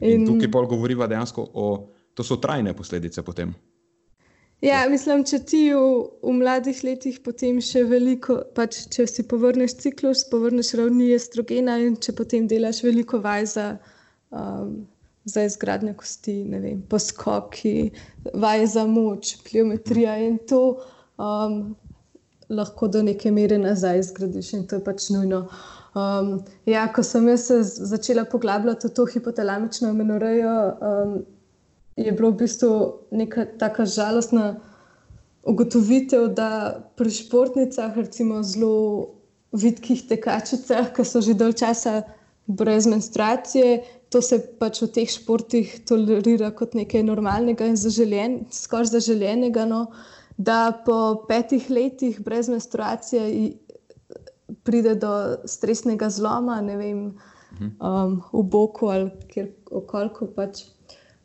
In, in tukaj pol govoriva dejansko o, to so trajne posledice potem. Ja, mislim, če ti v, v mladih letih potem še veliko, pač, če si povrneš ciklus, povrneš ravni estrogena in če potem delaš veliko vaj za, um, za izgradnjo kosti, ne vem, poskoki, vaj za moč, pliometrija in to um, lahko do neke mere nazaj zgradiš in to je pač nujno. Um, ja, ko sem se začela poglabljati v to hipotalamično menorejo, um, je bilo v bistvu neka tako žalostna ugotovitev, da pri športnicah, recimo zelo vidkih tekačicah, ki so že dolgo časa brez menstruacije, to se pač v teh športih tolerira kot nekaj normalnega in zaželen, skoraj zaželenega. No, da po petih letih brez menstruacije pride do stresnega zloma, ne vem, mhm. um, v boku ali kjer okolko pač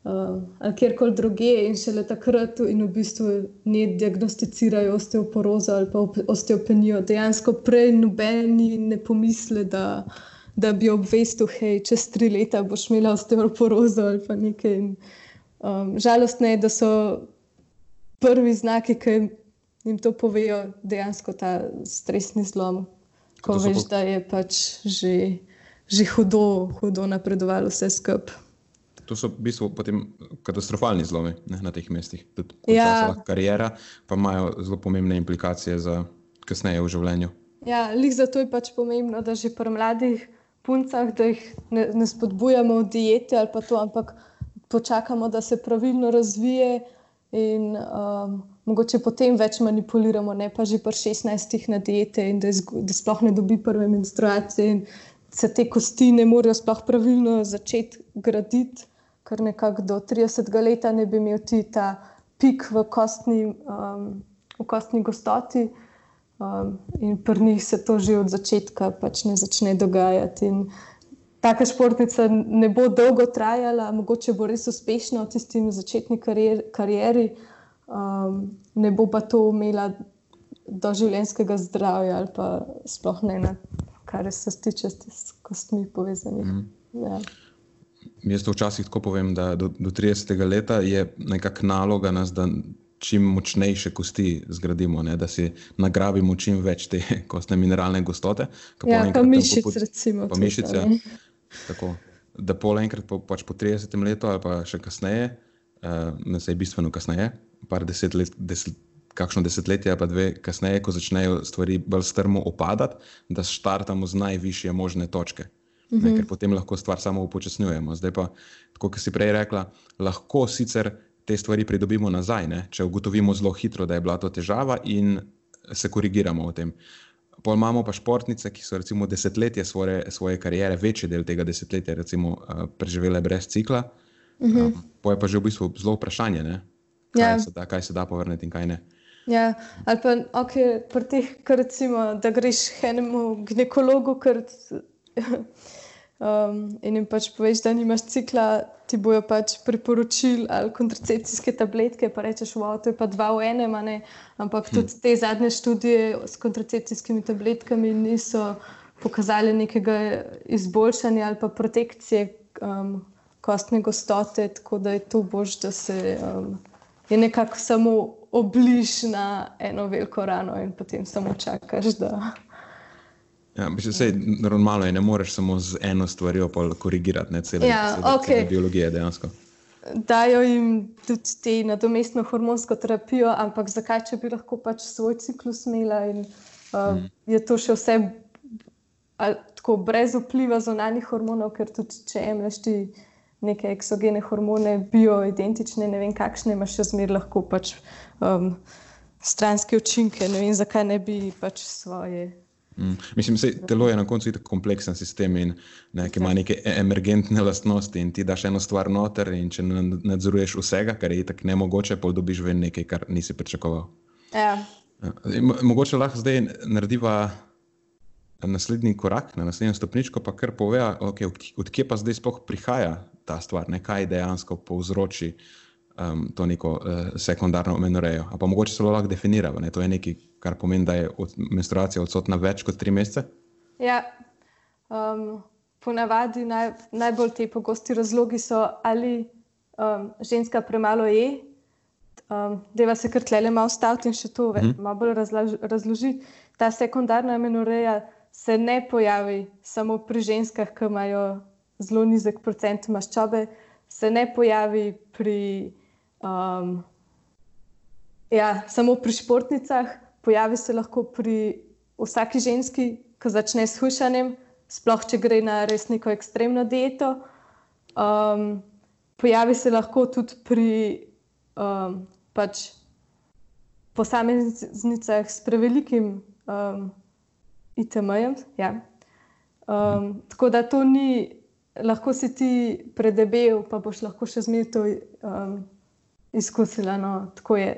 uh, ali kjerkoli druge, in šele takrat, in v bistvu ne diagnosticirajo osteoporozo ali pa osteopenijo. Dejansko prej nobeni ne pomisli, da, da bi obvestil, da čez tri leta boš imel osteoporozo ali pa nekaj. In, um, žalostno je, da so prvi znaki, ki jim to povejo, dejansko ta stresni zlom. Ko veš, da je pač že, že hudo, hudo napredovalo vse skupaj to so v bistvu katastrofalni zlomi ne, na teh mestih. Tudi ja. karijera, pa imajo zelo pomembne implikacije za kasneje v življenju. Ja, lih zato je pač pomembno, da že pri mladih puncah, da jih ne, ne spodbujamo v diete ali pa to, ampak počakamo, da se pravilno razvije in um, mogoče potem več manipuliramo, ne pa že pri 16 na diete in da, izgu, da sploh ne dobi prve menstruacije in se te kosti ne morejo sploh pravilno začeti graditi kar nekako do 30 let ne bi imel ti ta pik v kostni, um, v kostni gostoti. Um, in pri njih se to že od začetka pač ne začne dogajati. In taka športnica ne bo dolgo trajala, mogoče bo res uspešna v tisti začetni karier, karieri, um, ne bo pa to imela do življenjskega zdravja ali pa sploh ne, na, kar se tiče s kostmi povezanih. Mm. Ja. Jaz to včasih tako povem, da do, do 30. leta je nekakšna naloga nas, da čim močnejše kosti zgradimo, ne? da si nagrabimo čim več te kostne mineralne gostote. Ja, pa mišice, po, recimo. Pa mišice, tako, da pol enkrat po, pač po 30. letu ali pa še kasneje, uh, ne se je bistveno kasneje, par deset let. Deset, Kakšno desetletje, pa dve kasneje, ko začnejo stvari bolj strmo opadati, da startamo z najvišje možne točke ne, mhm. ker potem lahko stvar samo upočasnjujemo. Zdaj pa, kot si prej rekla, lahko sicer te stvari pridobimo nazaj, ne, če ugotovimo zelo hitro, da je bila to težava in se korigiramo v tem. Pol imamo pa športnice, ki so recimo desetletje svoje, svoje kariere, večji del tega desetletja, recimo, uh, preživele brez cikla. Uh -huh. um, pa je pa že v bistvu zelo vprašanje, kaj, ja. se da, kaj se da povrniti in kaj ne. Ja, ali pa okay, pri teh, recimo, da greš k enemu ginekologu, ker um, in jim pač poveš, da nimaš cikla, ti bojo pač priporočili ali kontracepcijske tabletke, pa rečeš, wow, to je pa dva v enem, ampak hm. tudi te zadnje študije s kontracepcijskimi tabletkami niso pokazali nekega izboljšanja ali pa protekcije um, kostne gostote, tako da je to bož, da se um, je nekako samo obliž na eno veliko rano in potem samo čakaš, da. Ja, vse normalno je, ne moreš samo z eno stvarjo korigirati, ne celo ja, okay. biologije dejansko. Dajo jim tudi te nadomestno hormonsko terapijo, ampak zakaj, če bi lahko pač svoj ciklus imela in uh, mm. je to še vse ali, tako brez vpliva zunanjih hormonov, ker tudi če jemliš ti neke eksogene hormone, bioidentične, ne vem kakšne, imaš še zmeraj lahko pač um, stranske učinke, ne vem zakaj ne bi pač svoje. Mm. Mislim, da telo je na koncu tako kompleksen sistem in ne, ima ja. neke e, emergentne lastnosti. In ti daš eno stvar noter, in če nadzoruješ vsega, kar je tako nemogoče, pa dobiš ven nekaj, kar nisi pričakoval. Ja. Ja. Mogoče lahko zdaj narediva naslednji korak, na naslednjo stopničko, pa kar pove, okay, odkje pa zdaj sploh prihaja ta stvar, ne, kaj dejansko povzroči um, to neko uh, sekundarno menorejo. Pa mogoče se lahko definira, ne, to je nekaj kar pomeni, da je od menstruacija odsotna več kot tri mesece? Ja, um, ponavadi naj, najbolj ti pogosti razlogi so, ali um, ženska premalo je, um, deva se kar tlele malo staviti in še to mm. malo bolj razložiti. Ta sekundarna menoreja se ne pojavi samo pri ženskah, ki imajo zelo nizek procent maščobe, se ne pojavi pri, um, ja, samo pri športnicah, pojavi se lahko pri vsaki ženski, ki začne s hušanjem, sploh če gre na res neko ekstremno dieto. Um, pojavi se lahko tudi pri um, pač posameznicah s prevelikim um, ITM-jem. Ja. Um, tako da to ni, lahko si ti predebel, pa boš lahko še zmeraj to um, izkusila. No. Tako je.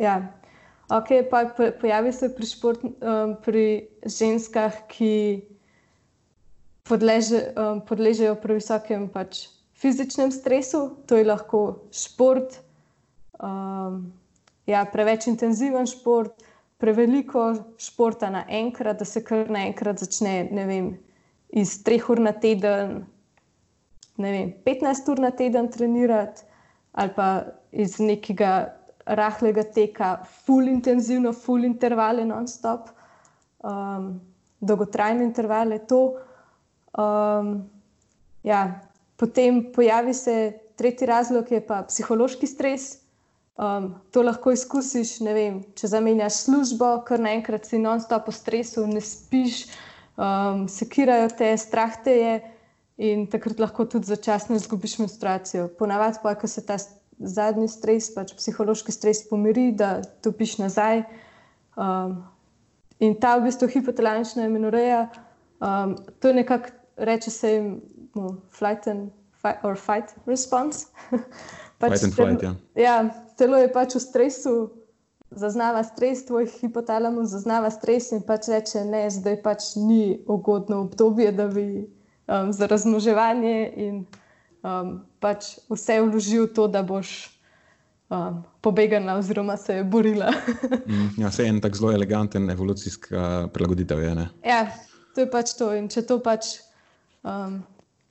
Ja. Okay, pa pojavi se pri, šport, um, pri ženskah, ki podleže, um, podležejo pri visokem pač, fizičnem stresu, to je lahko šport, um, ja, preveč intenziven šport, preveliko športa naenkrat, da se kar naenkrat začne vem, iz 3 ur na teden, vem, 15 ur na teden trenirati, ali pa iz nekega rahlega teka, full intenzivno, full intervale, non-stop, um, dolgotrajne intervale. To, um, ja, potem pojavi se tretji razlog, je pa psihološki stres. Um, to lahko izkusiš, vem, če zamenjaš službo, ker naenkrat si non-stop v stresu, ne spiš, um, sekirajo te, strah te je in takrat lahko tudi začasno izgubiš menstruacijo. Ponavadi pa, ko se ta zadnji stres, pač psihološki stres pomiri, da topiš nazaj. Um, in ta v bistvu hipotalamična imenoreja, um, to je nekako, reče se jim, no, flight and fight, or fight response. pač fight and flight, ja. ja telo je pač v stresu, zaznava stres, tvoj hipotalamus zaznava stres in pač reče, ne, zdaj pač ni ugodno obdobje, da bi um, za razmoževanje in um, pač vse vložil v to, da boš um, pobegala oziroma se je borila. mm, ja, vse je en tak zelo eleganten evolucijska prilagoditev. Je, ja, to je pač to in če to pač um,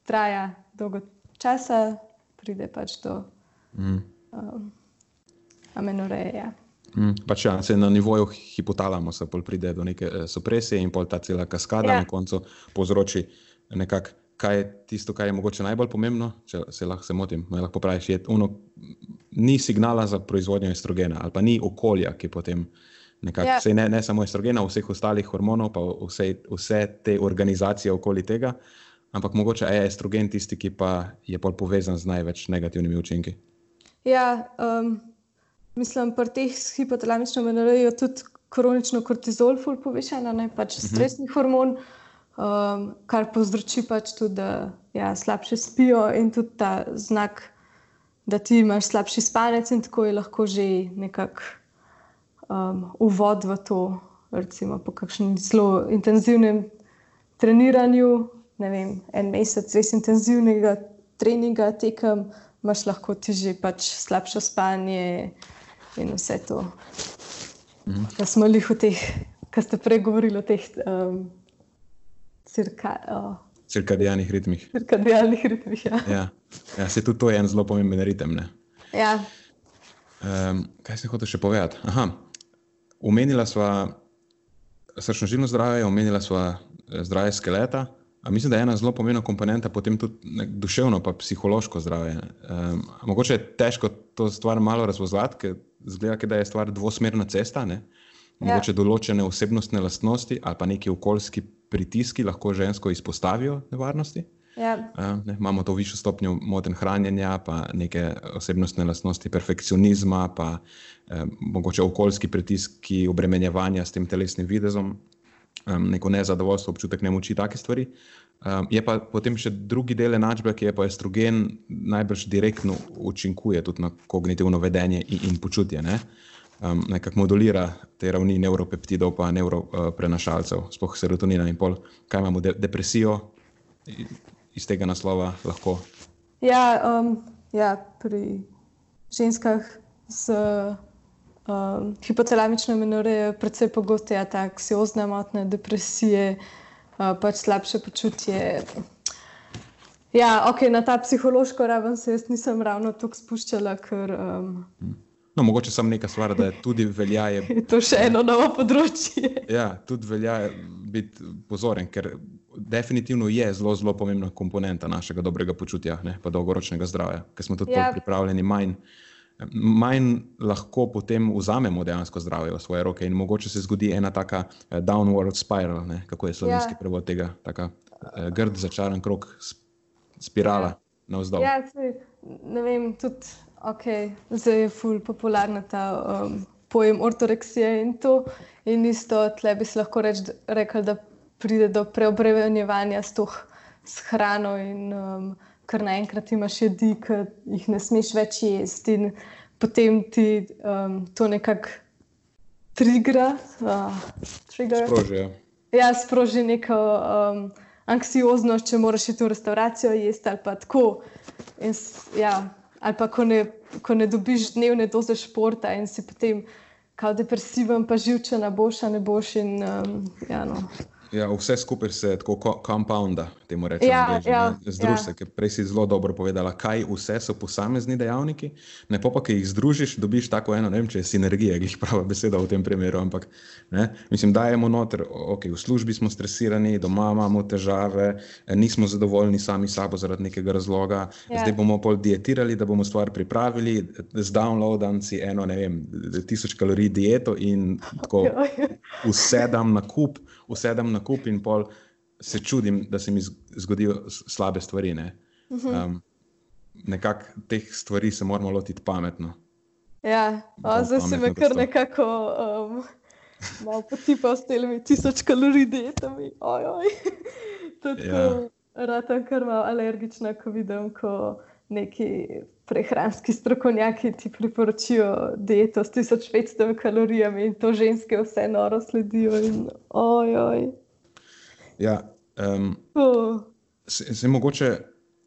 traja dolgo časa, pride pač do. Mm. Um, amenoreja. Mm, pač ja, se na nivoju hipotalamusa pride do neke uh, supresije in pol ta cela kaskada ja. na koncu povzroči nekako, kaj je tisto, kar je mogoče najbolj pomembno, če se lahko se motim, me lahko praviš, je uno, ni signala za proizvodnjo estrogena ali pa ni okolja, ki potem nekako, ja. ne, ne samo estrogena, vseh ostalih hormonov, pa vse, vse te organizacije okoli tega, ampak mogoče je estrogen tisti, ki pa je pol povezan z največ negativnimi učinki. Ja, um, mislim, pri teh s hipotalamično menorejo je tudi kronično kortizol, ful povišen, ne pač uh mhm. -huh. stresni hormon, um, kar povzroči pač tudi, da ja, slabše spijo in tudi ta znak, da ti imaš slabši spanec in tako je lahko že nekak um, uvod v to, recimo po kakšnem zelo intenzivnem treniranju, ne vem, en mesec res intenzivnega treninga tekem, imaš lahko ti že pač slabše spanje, in vse to. Mhm. Da smo jih v teh, kar ste prej govorili o teh um, cirka, oh. cirkadijanih ritmih. Cirkadijanih ritmih. Ja. Ja. Ja, se tudi to je en zelo pomemben ritem. Ja. Um, kaj se hoče še povedati? Aha, omenila sva srčno žilno zdravje, omenila sva eh, zdravje skeleta. A mislim, da je ena zelo pomembna komponenta potem tudi duševno, pa psihološko zdravje. Um, mogoče je težko to stvar malo razvozlati, ker zgleda, da je stvar dvosmerna cesta. Ne? Mogoče ja. določene osebnostne lastnosti ali pa neki okoljski pritiski lahko žensko izpostavijo nevarnosti. Ja. Uh, ne, imamo to višjo stopnjo moten hranjenja, pa neke osebnostne lastnosti, perfekcionizma, pa eh, mogoče okoljski pritiski, obremenjevanja s tem telesnim videzom um, neko nezadovoljstvo, občutek nemoči, take stvari. Um, je pa potem še drugi del enačbe, ki je pa estrogen najbrž direktno učinkuje tudi na kognitivno vedenje in, in počutje. Ne? Um, nekako modulira te ravni neuropeptidov, pa neuroprenašalcev, uh, spoh serotonina in pol. Kaj imamo, de depresijo iz tega naslova lahko? Ja, um, ja pri ženskah z Um, hipotalamične menore je predvsej pogosteje ta anksiozna motnja, depresije, uh, pač slabše počutje. Ja, okay, na ta psihološko raven se jaz nisem ravno tako spuščala. Ker, um... no, mogoče samo neka stvar, da je tudi velja. Je, je to še eno novo področje. ja, tudi velja biti pozoren, ker definitivno je zelo, zelo pomembna komponenta našega dobrega počutja in dolgoročnega zdravja, ker smo tudi ja. pripravljeni manj. Manj lahko potem vzamemo dejansko zdravje v svoje roke, in mogoče se zgodi ena taka eh, downward spiral, ne? kako je slovenski ja. prevod tega, tako eh, grd, začaran krok, spirala ja. navzdol. Ja, sej, ne vem, tudi okay, zdaj je ful popularna ta um, pojem ortoreksije in to. In isto tle bi se lahko reč, rekel, da pride do preobremenjevanja s to hrano in um, kar naenkrat imaš jedi, ki jih ne smeš več jesti in potem ti um, to nekako trigra. Uh, sproži. Ja, sproži neko um, anksioznost, če moraš iti v restauracijo jesti ali pa tako. In, ja, ali pa ko ne, ko ne dobiš dnevne doze športa in si potem kao depresiven, pa živčen, boš, ne boš. In, um, ja, no. Ja, vse skupaj se tako kompounda, temu rečemo. Ja, ja, Združi ja. se, ker prej si zelo dobro povedala, kaj vse so posamezni dejavniki. Ne pa, ki jih združiš, dobiš tako eno, ne vem, če je sinergija, ki jih prava beseda v tem primeru. Ampak, ne, mislim, dajemo noter, ok, v službi smo stresirani, doma imamo težave, nismo zadovoljni sami sabo zaradi nekega razloga. Ja. Zdaj bomo pol dietirali, da bomo stvar pripravili, z downloadanci eno, ne vem, tisoč kalorij dieto in tako usedam na kup usedem na kup in pol se čudim, da se mi zgodijo slabe stvari. Ne? Um, Nekako teh stvari se moramo lotiti pametno. Ja, o, zdaj si me kar nekako um, malo potipal s temi tisoč kalorij dietami. Oj, oj. Tudi ja. rata kar malo alergična, ko vidim, ko neki prehranski strokovnjaki ti priporočijo dieto s 1500 kalorijami in to ženske vse noro sledijo. In, oj, oj. Ja, um, uh. se, se mogoče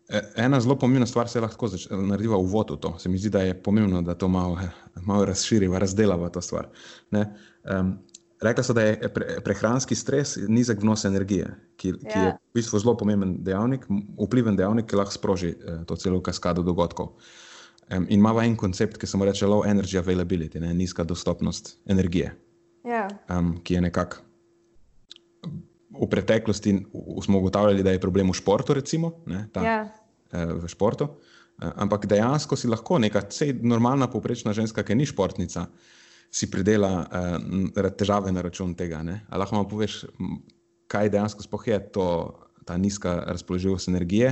e, ena zelo pomembna stvar se lahko naredi v uvodu. To. Se mi zdi, da je pomembno, da to malo, malo razširiva, razdelava to stvar. Um, Rekla so, da je pre, prehranski stres nizek vnos energije, ki, yeah. ki je ja. v bistvu zelo pomemben dejavnik, vpliven dejavnik, ki lahko sproži eh, to celo kaskado dogodkov. Um, in ima en koncept, ki se mu reče low energy availability, ne, nizka dostopnost energije. Ja. um, ki je nekako v preteklosti smo ugotavljali, da je problem v športu, recimo, ne, ta. Ja. uh, v športu. Uh, ampak dejansko si lahko neka normalna, povprečna ženska, ki ni športnica si pridela uh, težave na račun tega. Ali lahko malo poveš, kaj dejansko spoh je to, ta nizka razpoložljivost energije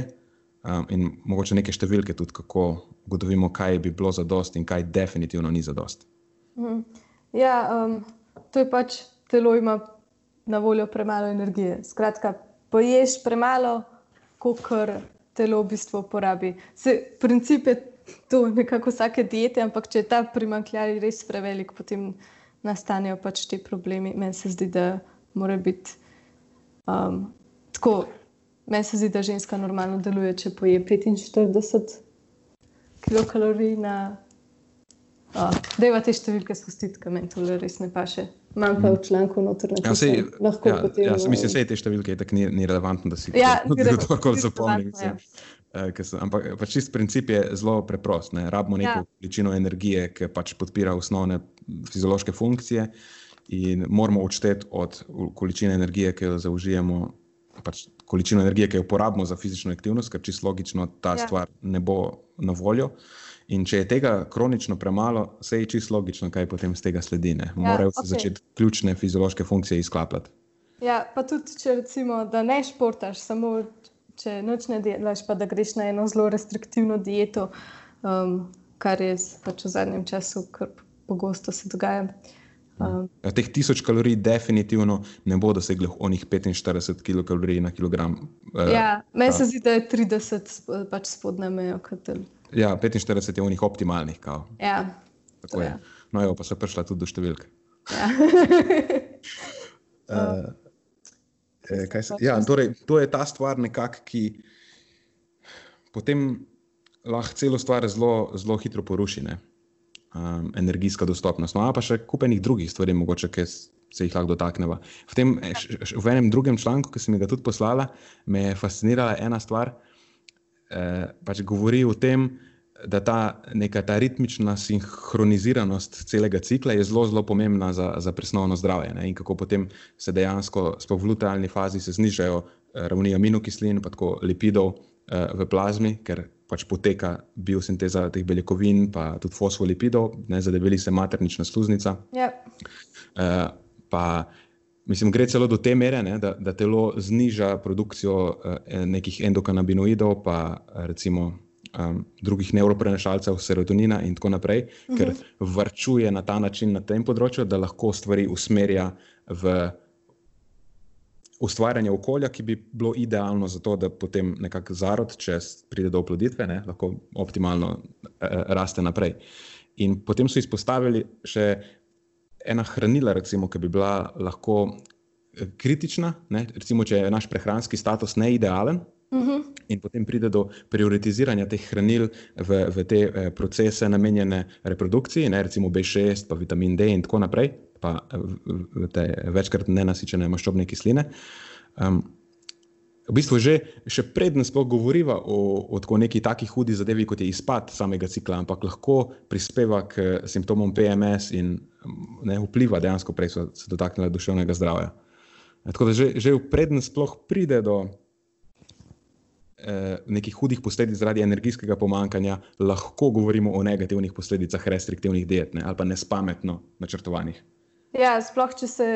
um, in mogoče neke številke tudi, kako ugotovimo, kaj bi bilo za dost in kaj definitivno ni za dost. Mhm. Ja, um, to je pač telo ima na voljo premalo energije. Skratka, poješ premalo, kot telo v bistvu porabi. Se, princip je to nekako vsake diete, ampak če je ta primankljaj res prevelik, potem nastanejo pač ti problemi. Meni se zdi, da mora biti um, tako. Meni se zdi, da ženska normalno deluje, če poje 45 kilokalorij na. Oh, da je te številke spustiti, kaj meni to res ne paše. Manj pa v članku noter na ja, sej, lahko ja, potem. Ja, mislim, da te številke tako ni, ni relevantno, da si ja, to kar zapomnim. Uh, so, ampak pač čist princip je zelo preprost. Ne? Rabimo neko ja. količino energije, ki pač podpira osnovne fiziološke funkcije, in moramo odšteti od količine energije, ki jo zaužijemo, pač količino energije, ki jo porabimo za fizično aktivnost, ker čisto logično ta ja. stvar ne bo na voljo. In če je tega kronično premalo, se je čisto logično, kaj potem z tega sledi. Ja, Morajo se okay. začeti ključne fiziološke funkcije izklapljati. Ja, pa tudi, če recimo, da ne športaš, samo če noč ne delaš, pa da greš na eno zelo restriktivno dieto, um, kar je pač v zadnjem času, kar pogosto se dogaja. Um, ja, teh tisoč kalorij definitivno ne bo doseglo onih 45 kilokalorij na kilogram. Uh, ja, meni se zdi, da je 30 pač spodnja meja. Ja, 45 je onih optimalnih. Ja, Tako je. No, jo, pa so prišla tudi do številke. Ja. uh, Eh, se, ja, torej, to je ta stvar, nekak, ki potem lahko celo stvar zelo, zelo hitro poruši. Um, energijska dostopnost. No, pa še kupenih drugih stvari, mogoče, ki se jih lahko dotaknemo. V, v enem drugem članku, ki sem ga tudi poslala, me je fascinirala ena stvar. eh, pač govori o tem, da ta neka ta ritmična sinhroniziranost celega cikla je zelo, zelo pomembna za, za presnovno zdravje. Ne? In kako potem se dejansko, sploh v lutealni fazi, se znižajo eh, ravni aminokislin, pa tako lipidov eh, v plazmi, ker pač poteka biosinteza teh beljakovin, pa tudi fosfolipidov, ne zadeveli se maternična sluznica. Ja. Eh, pa mislim, gre celo do te mere, ne, da, da telo zniža produkcijo eh, nekih endokanabinoidov, pa recimo um, drugih neuroprenašalcev, serotonina in tako naprej, uh -huh. ker mhm. vrčuje na ta način na tem področju, da lahko stvari usmerja v ustvarjanje okolja, ki bi bilo idealno za to, da potem nekako zarod, če pride do oploditve, ne, lahko optimalno eh, raste naprej. In potem so izpostavili še ena hranila, recimo, ki bi bila lahko eh, kritična, ne, recimo, če je naš prehranski status neidealen. -huh. In potem pride do prioritiziranja teh hranil v, v te eh, procese, namenjene reprodukciji, ne, recimo B6, pa vitamin D in tako naprej, pa v, v te večkrat nenasičene maščobne kisline. Um, v bistvu že, še predtem sploh govoriva o, o tako neki taki hudi zadevi, kot je izpad samega cikla, ampak lahko prispeva k simptomom PMS in ne vpliva dejansko, prej so se dotaknili duševnega zdravja. Tako da že, že predtem sploh pride do eh, nekih hudih posledic zaradi energijskega pomankanja, lahko govorimo o negativnih posledicah restriktivnih diet ne, ali pa nespametno načrtovanih. Ja, sploh če, se,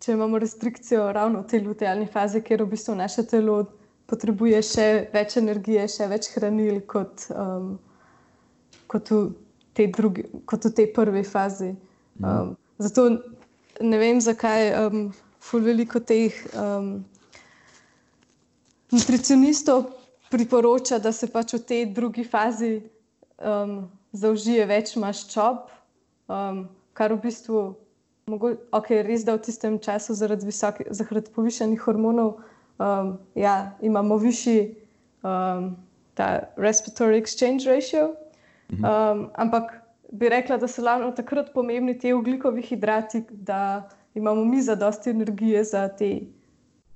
če imamo restrikcijo ravno v tej lutealni fazi, kjer v bistvu naše telo potrebuje še več energije, še več hranil kot, um, kot, v, tej drugi, kot v tej prvi fazi. Mhm. Um, zato ne vem, zakaj um, veliko teh. Um, nutricionistov priporoča, da se pač v tej drugi fazi um, zaužije več maščob, um, kar v bistvu je okay, res, da v tistem času zaradi, visoke, zaradi povišenih hormonov um, ja, imamo višji um, respiratory exchange ratio. Mhm. Um, ampak bi rekla, da so ravno takrat pomembni ti ugljikovi hidrati, da imamo mi zadosti energije za te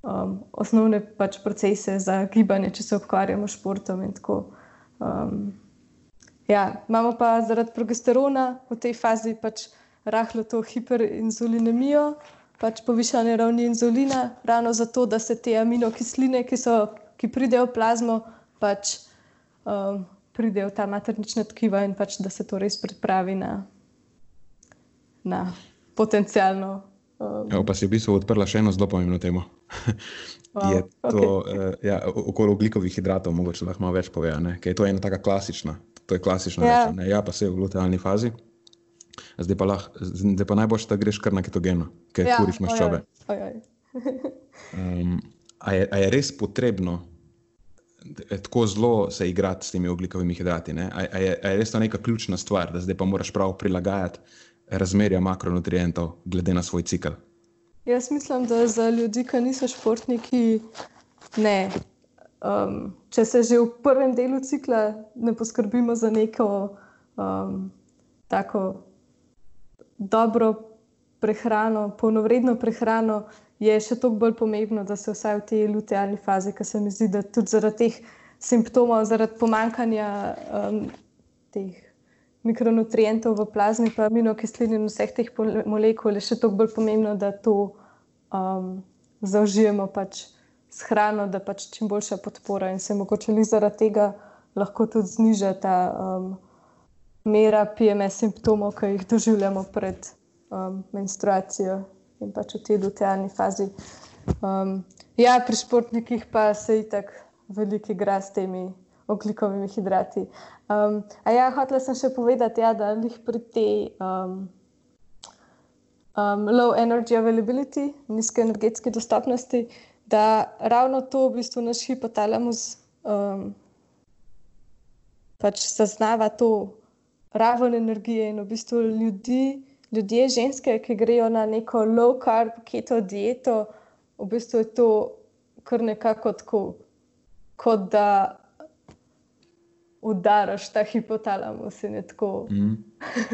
um, osnovne pač procese za gibanje, če se ukvarjamo s športom. Um, ja, imamo pa zaradi progesterona v tej fazi pač rahlo to hiperinzulinemijo, pač povišanje ravni inzulina, ravno zato, da se te aminokisline, ki, so, ki pridejo v plazmo, pač um, pridejo v ta maternična tkiva in pač da se to res pripravi na, na potencijalno. Um, ja, pa si v bistvu odprla še eno zelo pomembno temo. Wow, je to okay. uh, ja, okoli oglikovih hidratov, mogoče lahko malo več pove. Ker je to ena taka klasična, to je klasična yeah. reč. Ja, pa se je v glutealni fazi. Zdaj pa, pa najboljše, da greš kar na ketogeno, ker ja, kuriš maščobe. um, a, je, a je res potrebno tako zelo se igrati s temi oglikovimi hidrati? A, a, je, a je res to neka ključna stvar, da zdaj pa moraš prav prilagajati razmerja makronutrientov glede na svoj cikl? Jaz mislim, da za ljudi, ki niso športniki, ne. Um, če se že v prvem delu cikla ne poskrbimo za neko um, tako dobro prehrano, polnovredno prehrano, je še toliko bolj pomembno, da se vsaj v tej lutealni fazi, ki se mi zdi, da tudi zaradi teh simptomov, zaradi pomankanja um, teh mikronutrientov v plazmi, pa aminokislin in vseh teh molekul, je še toliko bolj pomembno, da to um, zaužijemo pač s hrano, da pač čim boljša podpora in se mogoče li zaradi tega lahko tudi zniža ta um, mera PMS simptomov, ki jih doživljamo pred um, menstruacijo in pač v tej lutealni fazi. Um, ja, pri športnikih pa se itak veliki gra s temi oglikovimi hidrati. Um, a ja, hotela sem še povedati, ja, da jih pri tej um, um, low energy availability, nizke energetske dostopnosti, da ravno to v bistvu naš hipotalamus um, pač zaznava to raven energije in v bistvu ljudi. Ljudje, ženske, ki grejo na neko low carb, keto dieto, v bistvu je to kar nekako tako, kot da udaraš ta hipotalamus in je tako. Mm.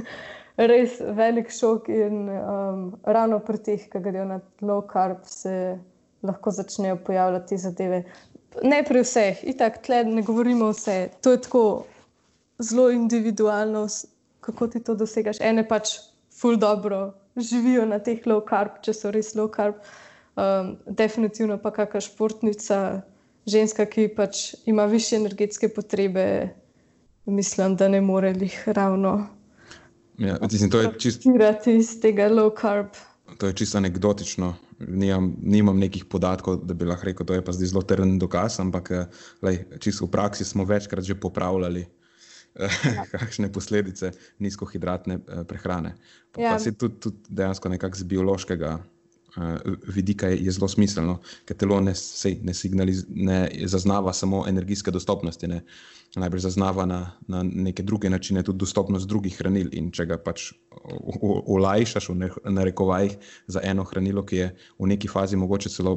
Res velik šok, in um, ravno pri teh, ki grejo na low carb, se lahko začnejo pojavljati zadeve. ne pri vseh, itak tle ne govorimo vse. To je tako zelo individualno, kako ti to dosegaš. Ene pač ful dobro živijo na teh low carb, če so res low carb. Um, definitivno pa kakšna športnica, ženska, ki pač ima više energetske potrebe, mislim, da ne more jih ravno. Ja, mislim, to je čisto. iz tega low carb. To je čisto anekdotično. Nimam, nimam nekih podatkov, da bi lahko rekel, da je pa zdaj zelo trden dokaz, ampak eh, lej, čisto v praksi smo večkrat že popravljali ja. kakšne posledice nizkohidratne eh, prehrane. Pa, ja. pa se tudi, tudi dejansko nekako z biološkega uh, vidika je, je zelo smiselno, ker telo ne, sej, ne, ne zaznava samo energijske dostopnosti, ne. Najbrž zaznava na, na neke druge načine tudi dostopnost drugih hranil. In če ga pač olajšaš v narekovajih za eno hranilo, ki je v neki fazi mogoče celo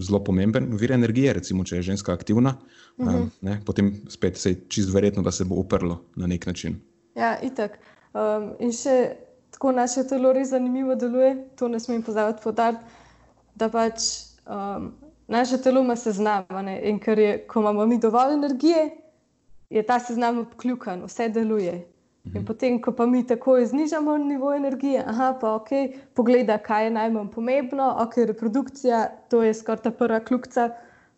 zelo pomemben vir energije, recimo če je ženska aktivna, uh -huh. um, ne, potem spet se je čist verjetno, da se bo uprlo na nek način. Ja, itak. Um, in še tako naše telo res zanimivo deluje, to ne smem pozabiti podariti, da pač um, naše telo ima seznam. In ker je, ko imamo mi dovolj energije, je ta seznam obkljukan, vse deluje. In mhm. potem, ko pa mi tako znižamo nivo energije, aha, pa ok, pogleda, kaj je najmanj pomembno, ok, reprodukcija, to je skoraj ta prva kljubca,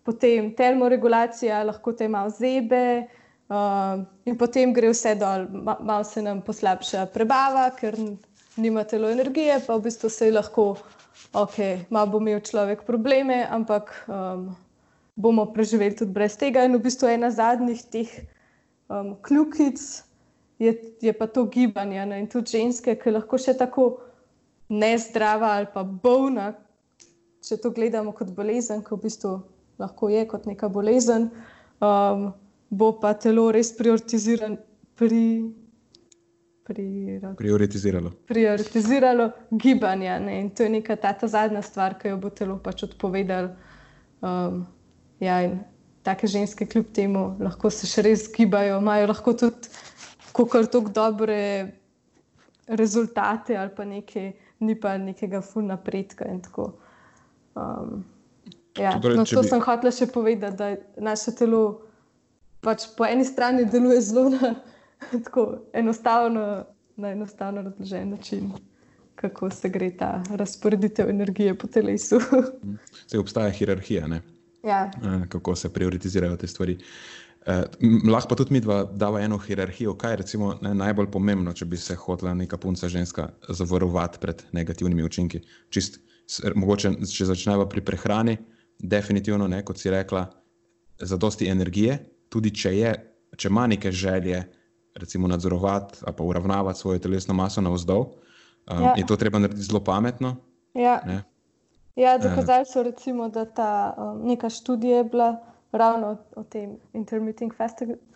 potem termoregulacija, lahko te malo zebe. Uh, in potem gre vse dol, Ma, malo se nam poslabša prebava, ker nima telo energije, pa v bistvu se lahko, ok, malo bo imel človek probleme, ampak um, bomo preživeli tudi brez tega. In v bistvu ena zadnjih teh um, kljukic je, je pa to gibanje. Ne? In tudi ženske, ki lahko še tako nezdrava ali pa bolna, če to gledamo kot bolezen, ki v bistvu lahko je kot neka bolezen. Um, bo pa telo res prioritiziralo. Pri, prioritiziralo. Prioritiziralo gibanje. Ne? In to je neka ta, ta zadnja stvar, ki jo bo telo pač odpovedalo. Um, ja, in take ženske, kljub temu, lahko se še res gibajo, imajo lahko tudi kar tako dobre rezultate, ali pa nekaj, ni pa nekega ful napredka. Um, ja. torej, no, to bi... sem hotel še povedati, da naše telo pač po eni strani deluje zelo na tako enostavno, na enostavno razložen način, kako se gre ta razporeditev energije po telesu. Se obstaja hierarhija, ja. Eh, kako se prioritizirajo te stvari. Eh, lahko pa tudi mi dva dava eno hierarhijo, kaj je recimo, ne, najbolj pomembno, če bi se hotela neka punca ženska zavarovati pred negativnimi učinki. Čist, mogoče, če začneva pri prehrani, definitivno, ne, kot si rekla, za dosti energije, tudi če, je, če ima neke želje, recimo nadzorovati ali pa uravnavati svojo telesno maso na vzdolj, um, ja. je to treba narediti zelo pametno. Ja, ja dokazali so, recimo, da ta um, neka študija je bila ravno o tem intermittent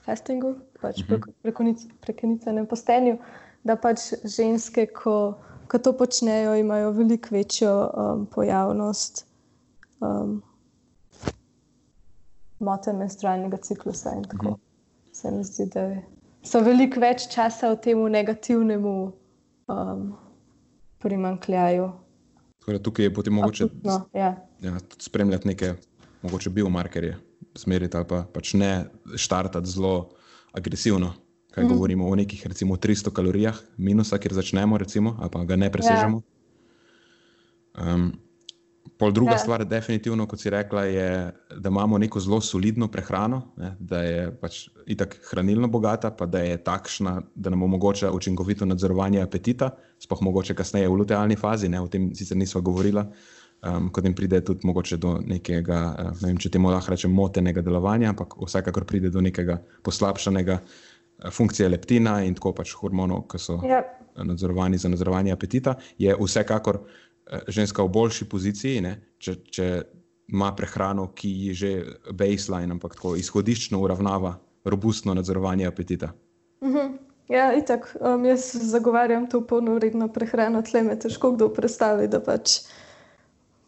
fastingu, pač uh mhm. -huh. prekinitvenem postenju, da pač ženske, ko, ko to počnejo, imajo veliko večjo um, pojavnost. Um, motenj menstrualnega ciklusa. In tako mm. se mi zdi, da so veliko več časa v tem negativnem um, primankljaju. Torej, tukaj je potem mogoče Akutno, ja. Ja, spremljati neke mogoče biomarkerje, smeriti ali pa, pač ne štartati zelo agresivno. Kaj mm. govorimo o nekih, recimo, 300 kalorijah, minusa, kjer začnemo, recimo, ali pa ga ne presežemo. Ja. Um, Pol druga ja. stvar, definitivno, kot si rekla, je, da imamo neko zelo solidno prehrano, ne, da je pač itak hranilno bogata, pa da je takšna, da nam omogoča učinkovito nadzorovanje apetita, sploh mogoče kasneje v lutealni fazi, ne, o tem sicer nismo govorili, um, kot jim pride tudi mogoče do nekega, uh, ne vem, če temu lahko rečem, motenega delovanja, ampak vsekakor pride do nekega poslabšanega uh, funkcije leptina in tako pač hormonov, ki so ja. nadzorovani za nadzorovanje apetita, je vsekakor. Eh, ženska v boljši poziciji, ne, če, če ima prehrano, ki je že baseline, ampak tako izhodiščno uravnava robustno nadzorovanje apetita. Uh mhm. -huh. Ja, itak, um, jaz zagovarjam to polnovredno prehrano, tle me težko kdo predstavi, da pač,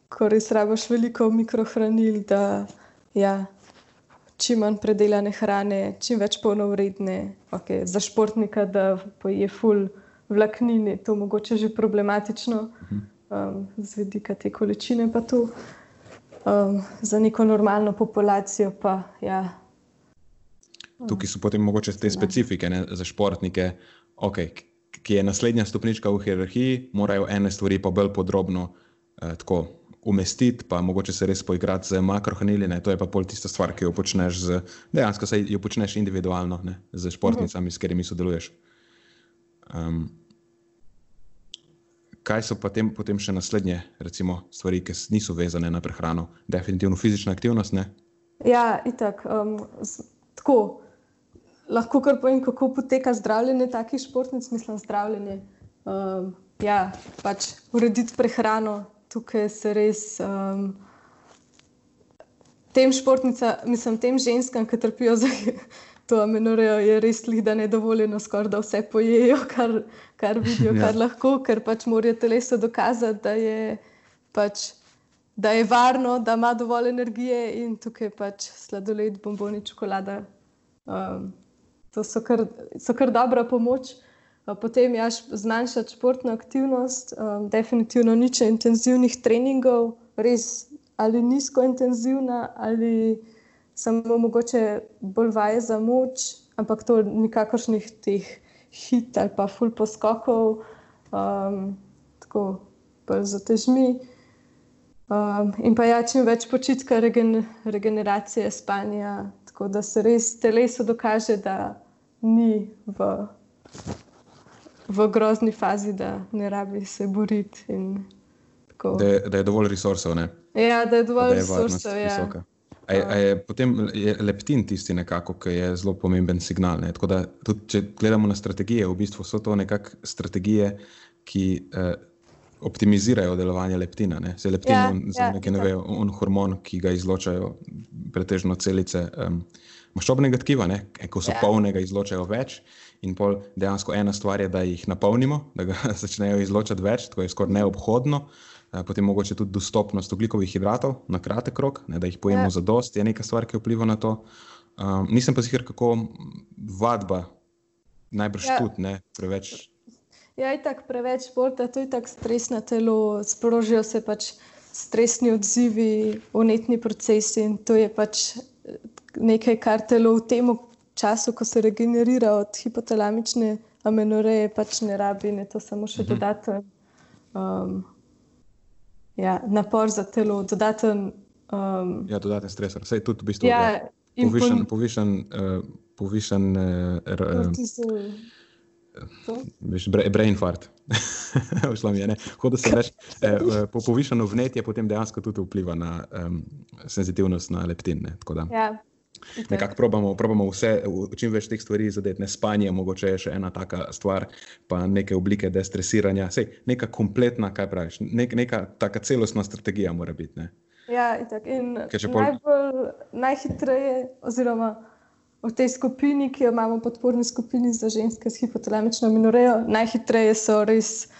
ko res rabiš veliko mikrohranil, da ja, čim manj predelane hrane, čim več polnovredne, okay, za športnika, da poje ful vlaknine, to mogoče že problematično. Uh mhm. -huh um, z vidika te količine. um, za neko normalno populacijo. Pa, ja. Tukaj so potem mogoče te specifike ne, za športnike, okay, ki je naslednja stopnička v hierarhiji, morajo ene stvari pa bolj podrobno eh, tako umestiti, pa mogoče se res poigrati z makrohranili. To je pa pol tista stvar, ki jo počneš z, dejansko se jo počneš individualno, ne, z športnicami, s katerimi sodeluješ. Um, kaj so potem, potem še naslednje recimo, stvari, ki niso vezane na prehrano? Definitivno fizična aktivnost. Ne? Ja, itak. Um, tako. Lahko kar povem, kako poteka zdravljenje takih športnic, mislim, zdravljenje. Um, ja, pač urediti prehrano, tukaj se res um, tem športnicam, mislim, tem ženskam, ki trpijo za to amenorejo, je res lih, da ne dovoljeno skoraj, da vse pojejo, kar, kar vidijo, ja. kar lahko, ker pač morajo telesu dokazati, da je, pač, da je varno, da ima dovolj energije in tukaj pač sladoled, bomboni, čokolada. Um, to so kar, so kar dobra pomoč. Potem je zmanjšati športno aktivnost, um, definitivno nič intenzivnih treningov, res ali nizko intenzivna, ali samo mogoče bolj vaje za moč, ampak to nikakršnih teh hit ali pa full poskokov, um, tako pa za težmi. Um, in pa ja, čim več počitka, regen, regeneracije, spanja, tako da se res telesu dokaže, da ni v v grozni fazi, da ne rabi se boriti. Da, da je dovolj resursov. Ja, da je dovolj resursov. Ja. A je, a je potem je leptin tisti, nekako, ki je zelo pomemben signal. Da, tudi, če gledamo na strategije, v bistvu so to nekakšne strategije, ki eh, optimizirajo delovanje leptina. Ne? Se leptin ja, on, ja, nekaj, ne ve, on hormon, ki ga izločajo pretežno celice um, maščobnega tkiva, ne? ko so ja. polne, ga izločajo več. In pol dejansko ena stvar je, da jih napolnimo, da ga začnejo izločati več, to je skoraj neobhodno. Potem mogoče tudi dostopnost ugljikovih hidratov na kratek rok, ne, da jih pojemo ja. za dost, je nekaj stvar, ki vpliva na to. Um, nisem pa sicer, kako vadba, najbrž ja. tudi ne preveč. Ja, in tako preveč športa, to je tako stresno telo, sprožijo se pač stresni odzivi, unetni procesi in to je pač eh, nekaj, kar telo v tem času, ko se regenerira od hipotalamične amenoreje, pač ne rabi, ne to samo še mhm. dodaten um, ja, napor za telo, dodaten. Um, ja, dodaten stres, vse je tudi v bistvu ja, ja, povišen. povišen, uh, povišen uh, Veš, brain fart. Šlo mi je, hodo se več. Eh, po povišeno vnetje potem dejansko tudi vpliva na um, senzitivnost na leptin. Ne, ja, Nekako probamo, probamo vse, čim več teh stvari zadeti, ne spanje, mogoče je še ena taka stvar, pa neke oblike destresiranja. Sej, neka kompletna, kaj praviš, nek, neka taka celostna strategija mora biti. Ne? Ja, in pol... najbolj, najhitreje, oziroma v tej skupini, ki jo imamo, podporni skupini za ženske s hipotalamično minorejo, najhitreje so res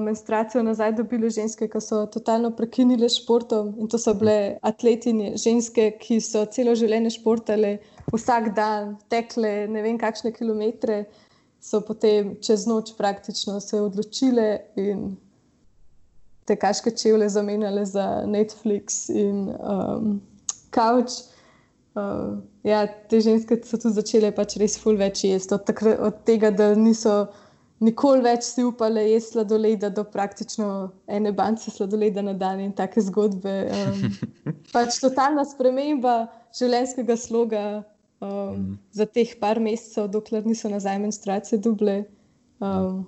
menstruacijo nazaj dobile ženske, ki so totalno prekinile športom. In to so bile atletinje, ženske, ki so celo življenje športale, vsak dan tekle ne vem kakšne kilometre, so potem čez noč praktično se odločile in te kaške čevlje zamenjale za Netflix in um, Couch. Uh, ja, te ženske so tudi začele pač res ful več jesti, od, od tega, da niso nikoli več si upale jesti sladoleda, do praktično ene banke sladoleda na dan in take zgodbe. Um, pač totalna sprememba življenjskega sloga um, mm. za teh par mesecev, dokler niso nazaj menstruacije duble. Um,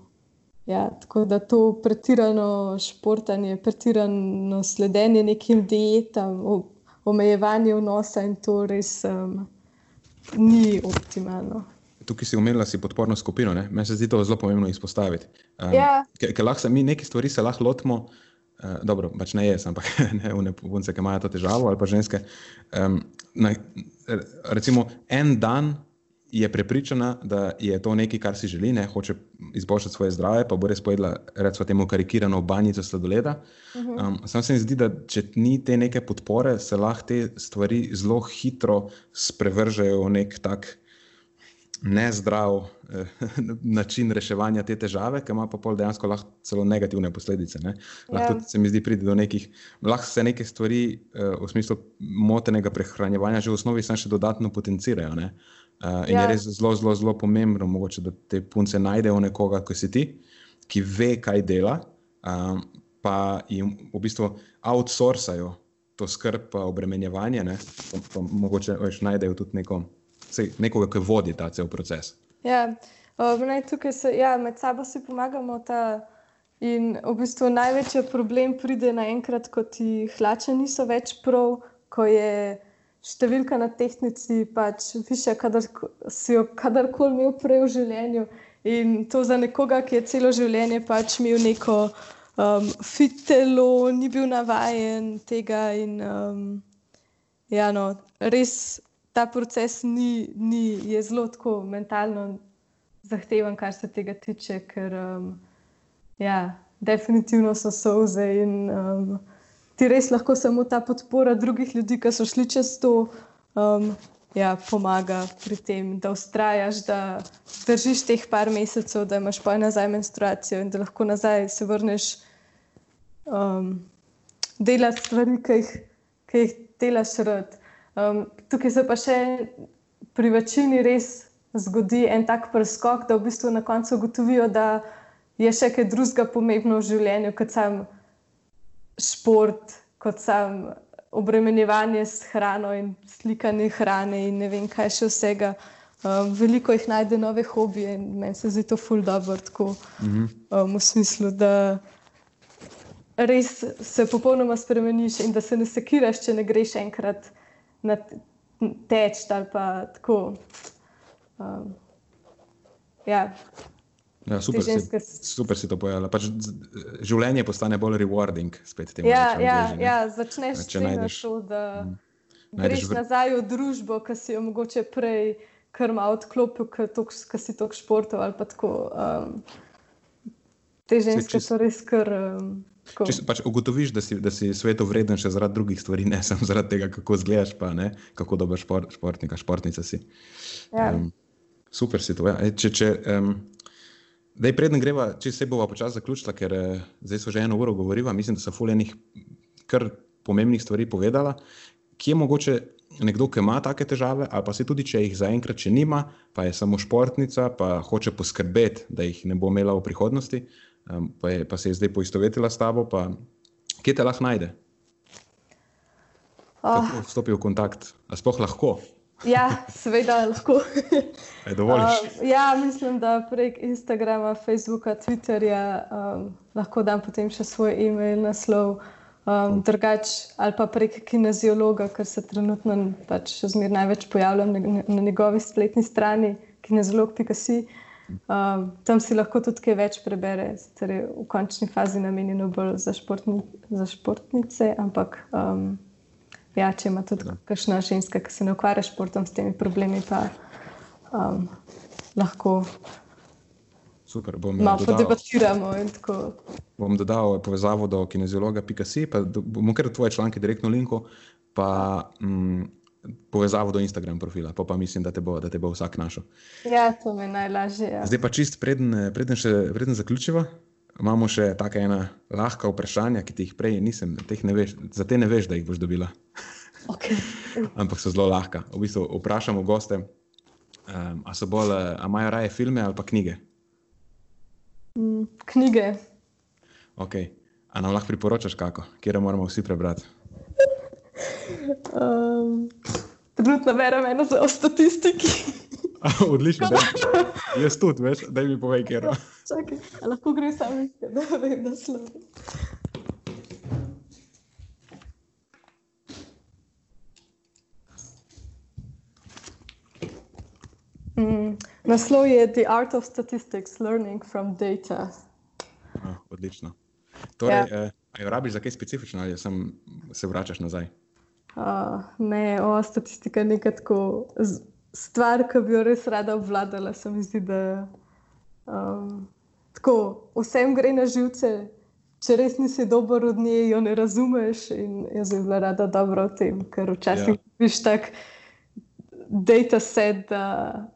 ja, tako da to pretirano športanje, pretirano sledenje nekim dietam, omejevanje vnosa in to res um, ni optimalno tukaj si omenila si podporno skupino. Meni se zdi to zelo pomembno izpostaviti. Um, ja. Ker lahko se mi nekaj stvari se lahko lotimo, uh, dobro, pač ne jaz, ampak ne v nepunce, ki imajo to težavo ali pa ženske. Um, na, recimo en dan. Je prepričana, da je to nekaj, kar si želi, ne hoče izboljšati svoje zdravje, pa bo res pojedla, recimo, temu karikirano banjico sladoleda. Um, Sam se mi zdi, da če ni te neke podpore, se lahko te stvari zelo hitro sprevržejo v nek tak nezdrav eh, način reševanja te težave, ki ima pa pol dejansko lahko celo negativne posledice. Ne? Lahko ja. se mi zdi, pride do nekih, lahko se neke stvari eh, v smislu motenega prehranjevanja že v osnovi samo še dodatno potencirajo. Ne? Uh, in ja. je res zelo, zelo, zelo pomembno, mogoče, da te punce najdejo nekoga, ki si ti, ki ve, kaj dela, um, pa jim v bistvu outsourcajo to skrb, obremenjevanje, ne? pa, pa mogoče veš, najdejo tudi neko sej, nekoga, ki vodi ta cel proces. Ja, ne, tukaj se ja, med sabo si pomagamo. Ta, in v bistvu največji problem pride naenkrat, ko ti hlače niso več prav, ko je številka na tehnici pač više, kadar si jo kadarkoli imel prej v življenju. In to za nekoga, ki je celo življenje pač imel neko um, fit telo, ni bil navaden tega. In, um, ja, no, res ta proces ni, ni, je zelo tako mentalno zahteven, kar se tega tiče, ker um, ja, definitivno so soze in um, ti res lahko samo ta podpora drugih ljudi, ki so šli čez to. Um, Ja, pomaga pri tem, da ustrajaš, da držiš teh par mesecev, da imaš pa nazaj menstruacijo in da lahko nazaj se vrneš um, delati stvari, ki jih, ki jih delaš rad. Um, tukaj se pa še pri večini res zgodi en tak preskok, da v bistvu na koncu ugotovijo, da je še kaj drugega pomembno v življenju, kot sam šport, kot sam obremenjevanje s hrano in slikanje hrane in ne vem kaj še vsega. Um, veliko jih najde nove hobije in meni se zdi to ful dobro, tako mhm. um, v smislu, da res se popolnoma spremeniš in da se ne sekiraš, če ne greš enkrat na teč ali pa tako. Um, ja. Ja, super, ženske... si, super si to pojela. Pač življenje postane bolj rewarding. Ja, ja, ja, začneš s tem, da mm. greš vr... nazaj v družbo, ki si jo mogoče prej krma odklopil, ki si tok športov ali pa tako. Um, te ženske so res kar. Um, Če pač ugotoviš, da si, da si svetu vreden še zaradi drugih stvari, ne samo zaradi tega, kako izgledaš, pa ne, kako dober šport, športnik, športnica si. Ja. Um, super si to. Ja. E, če, če, um, da je predem greva, če se bova počasi zaključila, ker uh, zdaj so že eno uro govorila, mislim, da so fuljenih kar pomembnih stvari povedala. Kje je mogoče nekdo, ki ima take težave, ali pa se tudi, če jih zaenkrat še nima, pa je samo športnica, pa hoče poskrbeti, da jih ne bo imela v prihodnosti um, pa, je, pa se je zdaj poistovetila s tabo, pa kje te lahko najde? Oh. Vstopi v kontakt, a sploh lahko. Ja, seveda lahko. uh, ja, mislim, da prek Instagrama, Facebooka, Twitterja um, lahko dam potem še svoj e-mail, naslov, um, drugač ali pa prek kineziologa, ker se trenutno pač še zmeraj največ pojavljam na, na njegovi spletni strani, kineziolog.com. Um, tam si lahko tudi kaj več prebere, torej v končni fazi namenjeno bolj za, športni, za športnice. Ampak, um, ja, če ima tudi ja. kakšna ženska, ki se ne ukvarja s športom, s temi problemi, pa um, lahko. Super, bom malo podebatiramo. Bom dodal povezavo do kineziologa.si, pa bom kar tvoje članke direktno linko. Pa, mm, povezavo do Instagram profila, pa, pa mislim, da te, bo, da te bo vsak našel. Ja, to mi je najlažje. Ja. Zdaj pa čist, preden, preden, še, preden zaključiva, imamo še tako ena lahka vprašanja, ki ti jih prej nisem, ne veš, za te ne veš, da jih boš dobila. Okay. Ampak so zelo lahka. V bistvu vprašamo goste, um, a so bolj, a imajo raje filme ali pa knjige? Mm, knjige. Okay. A nam lahko priporočaš, kako, kje moramo vsi prebrati? Um, trenutno berem eno za statistiki. Odlično, da jaz tudi, veš, da mi povej, kje je. Čakaj, lahko gre samo nekaj, da vem, da slabo. Mm, naslov je The Art of Statistics: Learning from Data. Ah, odlično. Torej, ja. eh, jo rabiš za kaj specifično ali se vračaš nazaj? Uh, ne, o, statistika je nekaj tako stvar, ki bi jo res rada obvladala. Se mi zdi, da um, tako, vsem gre na živce. Če res nisi dober od nje, jo ne razumeš. Jaz bi bila rada dobra v tem, ker včasih ja. viš tak data set, da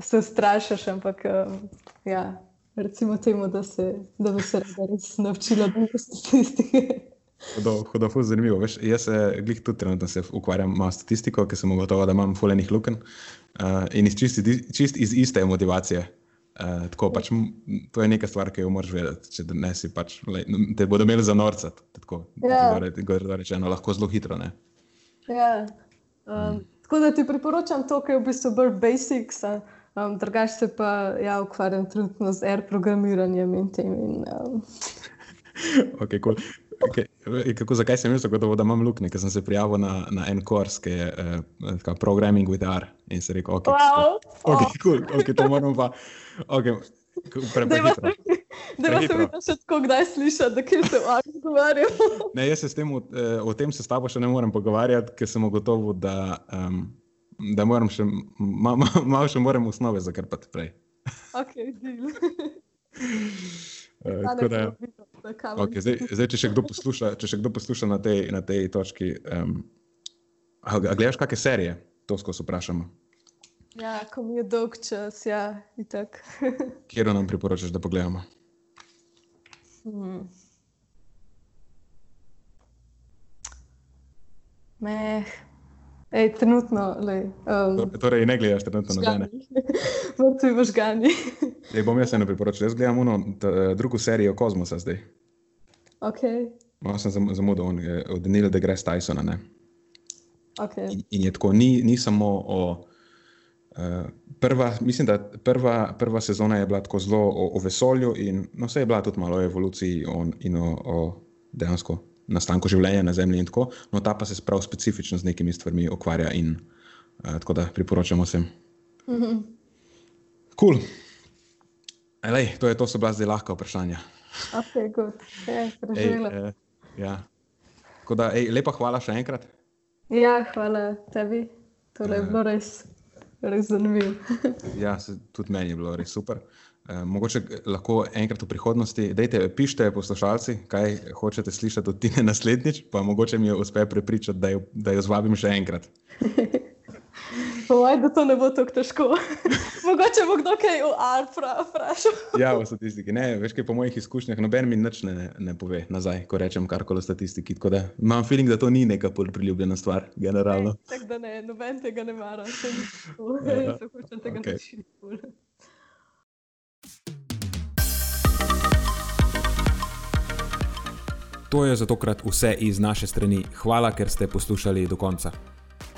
se strašiš, ampak um, ja, recimo temu, da, se, da bi se res naučila dobro statistike. Hudo, hudo, zanimivo. Veš, jaz se glih tudi trenutno ukvarjam s statistiko, ker sem ugotovil, da imam fulejnih luken uh, in iz čist, čist iz iste motivacije. Uh, tako, pač, to je neka stvar, ki jo moraš vedeti. Če ne si, pač, le, te bodo imeli za norca. Tako, ja. rečeno, lahko zelo hitro. Ja. Um, mm. Tako da ti priporočam to, kar je v bistvu bolj basics, um, drugače se pa ja, ukvarjam trenutno z air programiranjem in tem. In, um. okay, cool. okay. Kako, zakaj sem mislil, da imam luknje, ker sem se prijavil na, na en kurs, ki je uh, Programming with R. In se rekel, ok, wow. okay, cool, okay, to moram pa. Okay. Da imaš se mi še tako, kdaj slišiš, da se o tem pogovarjamo. ne, jaz se s tem, o, eh, o tem se s tabo še ne morem pogovarjati, ker sem ugotovil, da, um, da moram še malo ma, ma, še moram osnove zakrpati prej. ok, deal. uh, da, okay, zdaj, zdaj, če še posluša, če še kdo posluša na, tej, na tej točki, um, a, a gledaš kakšne serije, to skozi vprašamo. Ja, ko mi je dolg čas, ja, in tako. Kjer nam priporočaš, da pogledamo? Hmm. Meh. Ej, trenutno, lej, um, torej, ne gledaš trenutno na dane. Vrti v žgani. Ej, bom jaz eno priporočil. Jaz gledam uno, t, drugo serijo Kozmosa zdaj. Ok. Malo sem zamudil od Neil deGrasse Tysona. Ne? Okay. In, in je tako, ni, ni samo o prva, mislim, da prva, prva sezona je bila tako zelo o, o vesolju, in no, vse je bila tudi malo o evoluciji on, in o, o dejansko nastanku življenja na Zemlji. Tako, no, ta pa se prav specifično z nekimi stvarmi ukvarja in uh, tako da priporočamo vsem. Mm -hmm. Cool. To je to, so bila zdaj lahka vprašanja. Okay, ej, ej, ja. da, ej, lepa hvala še enkrat. Ja, hvala tebi. To je bilo res res zanimivo. ja, se, tudi meni je bilo res super. E, mogoče lahko enkrat v prihodnosti, dejte, pišite poslušalci, kaj hočete slišati od Tine naslednjič, pa mogoče mi jo uspe prepričati, da jo, da jo zvabim še enkrat. Povej, da to ne bo tako težko. Mogoče bo kdo kaj v AR vprašal. ja, v statistiki. Ne, veš, kaj po mojih izkušnjah, noben mi nič ne, ne pove nazaj, ko rečem karkoli o statistiki. Tako da imam feeling, da to ni neka priljubljena stvar, generalno. Tako da ne, noben tega ne mara. Se hočem tega okay. naučiti. To je za tokrat vse iz naše strani. Hvala, ker ste poslušali do konca.